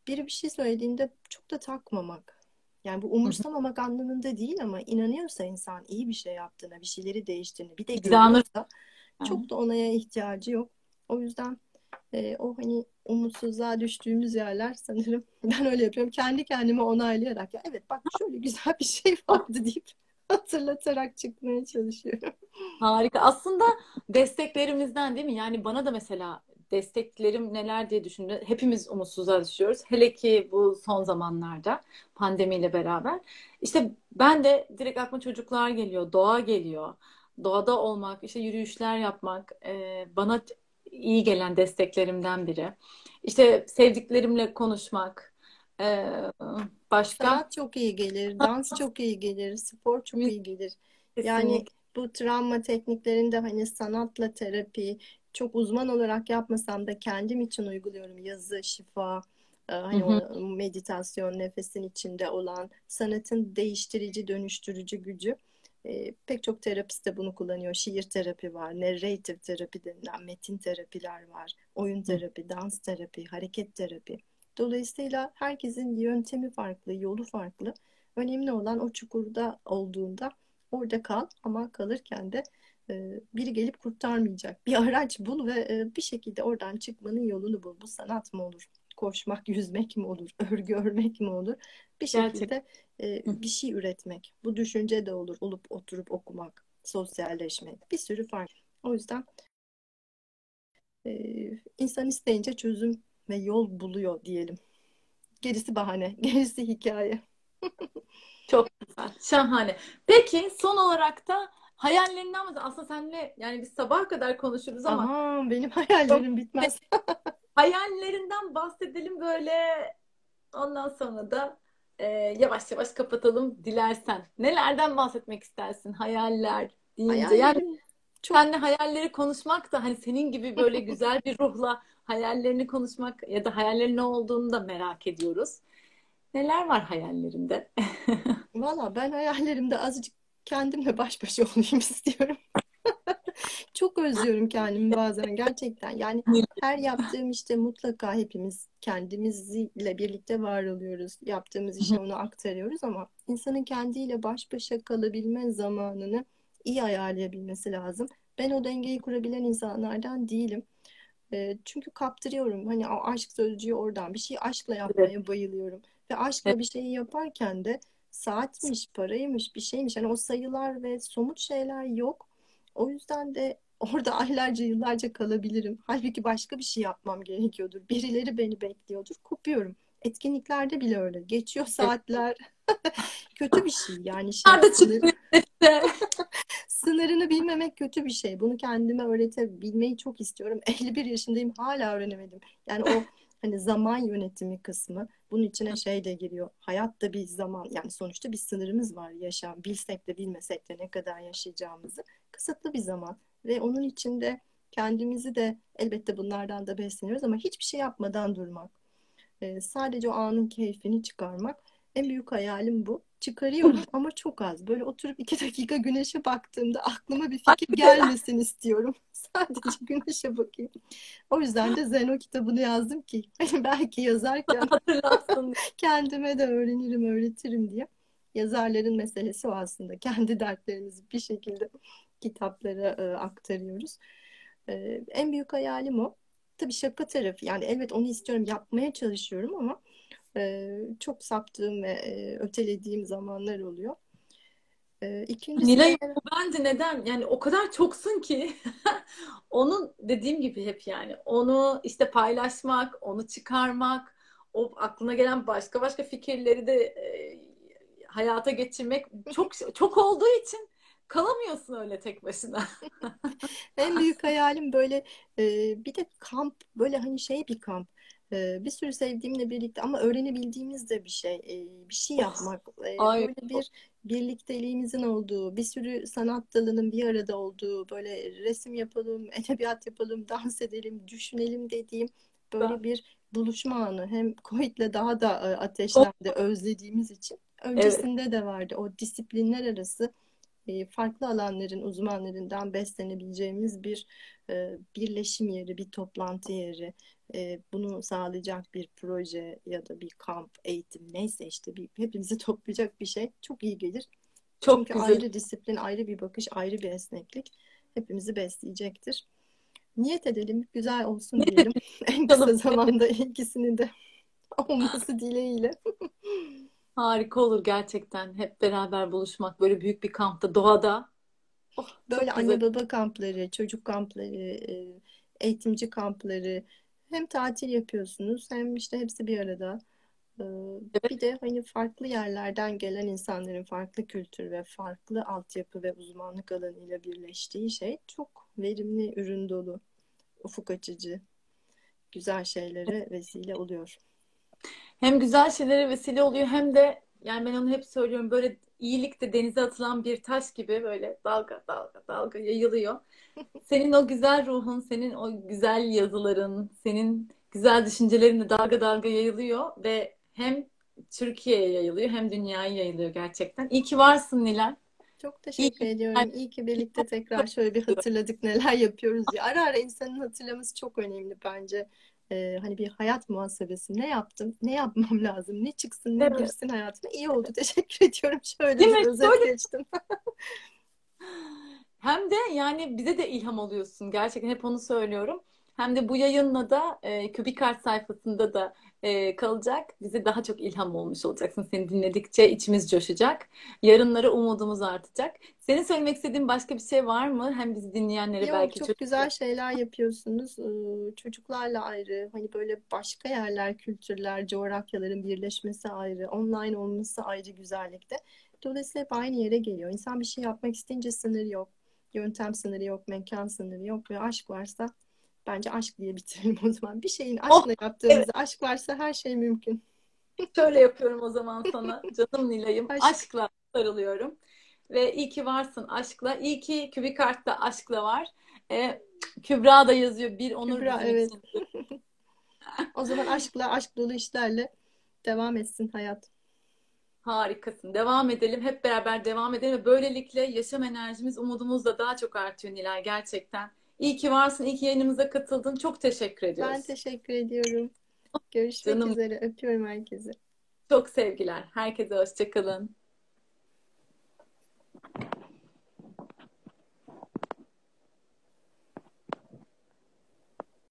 [SPEAKER 2] biri bir şey söylediğinde çok da takmamak. Yani bu umursamamak anlamında değil ama inanıyorsa insan iyi bir şey yaptığına, bir şeyleri değiştiğini, bir de görüyorsa çok da onaya ihtiyacı yok. O yüzden e, o hani umutsuzluğa düştüğümüz yerler sanırım ben öyle yapıyorum. Kendi kendime onaylayarak ya evet bak şöyle güzel bir şey vardı deyip hatırlatarak çıkmaya çalışıyorum.
[SPEAKER 1] Harika. Aslında desteklerimizden değil mi? Yani bana da mesela desteklerim neler diye düşündüm. Hepimiz umutsuzluğa düşüyoruz. Hele ki bu son zamanlarda pandemiyle beraber. İşte ben de direkt aklıma çocuklar geliyor, doğa geliyor. Doğada olmak, işte yürüyüşler yapmak bana iyi gelen desteklerimden biri. İşte sevdiklerimle konuşmak. E, başka?
[SPEAKER 2] Sanat çok iyi gelir, dans çok iyi gelir, spor çok iyi gelir. Yani
[SPEAKER 1] kesinlikle.
[SPEAKER 2] bu travma tekniklerinde hani sanatla terapi çok uzman olarak yapmasam da kendim için uyguluyorum. Yazı, şifa,
[SPEAKER 1] Hı
[SPEAKER 2] hani
[SPEAKER 1] hı.
[SPEAKER 2] o meditasyon, nefesin içinde olan sanatın değiştirici, dönüştürücü gücü. E, pek çok terapist de bunu kullanıyor. Şiir terapi var, narrative terapi denilen metin terapiler var, oyun terapi, dans terapi, hareket terapi. Dolayısıyla herkesin yöntemi farklı, yolu farklı. Önemli olan o çukurda olduğunda orada kal ama kalırken de e, biri gelip kurtarmayacak. Bir araç bul ve e, bir şekilde oradan çıkmanın yolunu bul. Bu sanat mı olur? Koşmak, yüzmek mi olur? Örgü örmek mi olur? Bir şekilde e, bir şey üretmek. Bu düşünce de olur. Olup oturup okumak, sosyalleşmek. Bir sürü fark. O yüzden e, insan isteyince çözüm ve yol buluyor diyelim. Gerisi bahane, gerisi hikaye.
[SPEAKER 1] Çok güzel. Şahane. Peki son olarak da hayallerinden mi? Aslında seninle yani biz sabaha kadar konuşuruz ama
[SPEAKER 2] Aha, benim
[SPEAKER 1] çok
[SPEAKER 2] hayallerim bitmez.
[SPEAKER 1] Hayallerinden bahsedelim böyle ondan sonra da e, yavaş yavaş kapatalım dilersen. Nelerden bahsetmek istersin? Hayaller deyince. Yani
[SPEAKER 2] Hayallerim çok
[SPEAKER 1] seninle hayalleri konuşmak da hani senin gibi böyle güzel bir ruhla hayallerini konuşmak ya da hayallerin ne olduğunu da merak ediyoruz. Neler var hayallerinde?
[SPEAKER 2] valla ben hayallerimde azıcık kendimle baş başa olayım istiyorum. Çok özlüyorum kendimi bazen gerçekten. Yani her yaptığım işte mutlaka hepimiz kendimizle birlikte var oluyoruz. Yaptığımız işe onu aktarıyoruz ama insanın kendiyle baş başa kalabilme zamanını iyi ayarlayabilmesi lazım. Ben o dengeyi kurabilen insanlardan değilim. E, çünkü kaptırıyorum. Hani o aşk sözcüğü oradan. Bir şeyi aşkla
[SPEAKER 1] Evet.
[SPEAKER 2] yapmaya bayılıyorum. Ve aşkla
[SPEAKER 1] Evet.
[SPEAKER 2] bir şeyi yaparken de saatmiş, paraymış, bir şeymiş. Hani o sayılar ve somut şeyler yok. O yüzden de orada aylarca, yıllarca kalabilirim. Halbuki başka bir şey yapmam gerekiyordur. Birileri beni bekliyordur. Kopuyorum. Etkinliklerde bile öyle. Geçiyor saatler. Kötü bir şey. Yani şey
[SPEAKER 1] Nerede
[SPEAKER 2] sınır, sınırını bilmemek kötü bir şey. Bunu kendime öğretebilmeyi çok istiyorum. 51 yaşındayım hala öğrenemedim. Yani o hani zaman yönetimi kısmı bunun içine şey de giriyor. Hayat da bir zaman yani sonuçta bir sınırımız var yaşam. Bilsek de bilmesek de ne kadar yaşayacağımızı kısıtlı bir zaman ve onun içinde kendimizi de elbette bunlardan da besleniyoruz ama hiçbir şey yapmadan durmak. Ee, sadece o anın keyfini çıkarmak. En büyük hayalim bu. Çıkarıyorum ama çok az. Böyle oturup iki dakika güneşe baktığımda aklıma bir fikir gelmesin istiyorum. Sadece güneşe bakayım. O yüzden de Zeno kitabını yazdım ki hani belki yazarken kendime de öğrenirim, öğretirim diye. Yazarların meselesi o aslında. Kendi dertlerimizi bir şekilde kitaplara e, aktarıyoruz. E, en büyük hayalim o. Tabii şaka tarafı. Yani evet onu istiyorum, yapmaya çalışıyorum ama e, çok saptığım ve e, ötelediğim zamanlar oluyor.
[SPEAKER 1] E, ikincisi Nilay bu bence neden yani o kadar çoksun ki onun dediğim gibi hep yani onu işte paylaşmak, onu çıkarmak, o aklına gelen başka başka fikirleri de e, hayata geçirmek çok çok olduğu için kalamıyorsun öyle tek başına.
[SPEAKER 2] en büyük hayalim böyle e, bir de kamp böyle hani şey bir kamp bir sürü sevdiğimle birlikte ama öğrenebildiğimiz de bir şey. Bir şey yapmak. Ay. Böyle bir birlikteliğimizin olduğu, bir sürü sanat dalının bir arada olduğu, böyle resim yapalım, edebiyat yapalım, dans edelim, düşünelim dediğim böyle bir buluşma anı. Hem Covid'le daha da ateşlendi özlediğimiz için. Öncesinde evet. de vardı. O disiplinler arası farklı alanların uzmanlarından beslenebileceğimiz bir birleşim yeri, bir toplantı yeri, e, bunu sağlayacak bir proje ya da bir kamp, eğitim neyse işte bir, hepimizi toplayacak bir şey çok iyi gelir. Çok Çünkü güzel. ayrı disiplin, ayrı bir bakış, ayrı bir esneklik hepimizi besleyecektir. Niyet edelim, güzel olsun diyelim. en kısa zamanda ikisini de olması dileğiyle.
[SPEAKER 1] Harika olur gerçekten. Hep beraber buluşmak böyle büyük bir kampta, doğada.
[SPEAKER 2] Oh, böyle anne baba kampları, çocuk kampları, eğitimci kampları, hem tatil yapıyorsunuz hem işte hepsi bir arada. Ee, evet. Bir de hani farklı yerlerden gelen insanların farklı kültür ve farklı altyapı ve uzmanlık alanıyla birleştiği şey çok verimli, ürün dolu, ufuk açıcı, güzel şeylere vesile oluyor.
[SPEAKER 1] Hem güzel şeylere vesile oluyor hem de yani ben onu hep söylüyorum böyle iyilik de denize atılan bir taş gibi böyle dalga dalga dalga yayılıyor. Senin o güzel ruhun, senin o güzel yazıların, senin güzel düşüncelerin de dalga dalga yayılıyor ve hem Türkiye'ye yayılıyor hem dünyaya yayılıyor gerçekten. İyi ki varsın Nilay.
[SPEAKER 2] Çok teşekkür İyi ediyorum. İyi ki birlikte tekrar şöyle bir hatırladık neler yapıyoruz diye. Ara ara insanın hatırlaması çok önemli bence. Ee, hani bir hayat muhasebesi. Ne yaptım? Ne yapmam lazım? Ne çıksın, ne evet. girsin hayatıma? İyi oldu. Teşekkür ediyorum. Şöyle Değil bir özet geçtim.
[SPEAKER 1] Hem de yani bize de ilham oluyorsun. Gerçekten hep onu söylüyorum. Hem de bu yayınla da e, Kübikart sayfasında da e, kalacak. Bize daha çok ilham olmuş olacaksın. Seni dinledikçe içimiz coşacak. Yarınlara umudumuz artacak. Senin söylemek istediğin başka bir şey var mı? Hem bizi dinleyenlere
[SPEAKER 2] Yok,
[SPEAKER 1] belki
[SPEAKER 2] çok, çok güzel şeyler yapıyorsunuz. Çocuklarla ayrı, hani böyle başka yerler, kültürler, coğrafyaların birleşmesi ayrı, online olması ayrı güzellikte. Dolayısıyla hep aynı yere geliyor. İnsan bir şey yapmak isteyince sınır yok. Yöntem sınırı yok, mekan sınırı yok ve aşk varsa bence aşk diye bitirelim o zaman. Bir şeyin oh, aşkla oh, yaptığımızda evet. aşk varsa her şey mümkün.
[SPEAKER 1] Şöyle yapıyorum o zaman sana. Canım Nilay'ım. Aşk. Aşkla sarılıyorum. Ve iyi ki varsın aşkla. İyi ki Kübikart'ta aşkla var. Ee, Kübra da yazıyor. Bir onur Kübra, evet.
[SPEAKER 2] o zaman aşkla, aşk dolu işlerle devam etsin hayat.
[SPEAKER 1] Harikasın. Devam edelim. Hep beraber devam edelim. Ve böylelikle yaşam enerjimiz, umudumuz da daha çok artıyor Nilay gerçekten. İyi ki varsın. İyi ki yayınımıza katıldın. Çok teşekkür ediyoruz.
[SPEAKER 2] Ben teşekkür ediyorum. Görüşmek Canım. üzere. Öpüyorum herkese.
[SPEAKER 1] Çok sevgiler. Herkese hoşçakalın.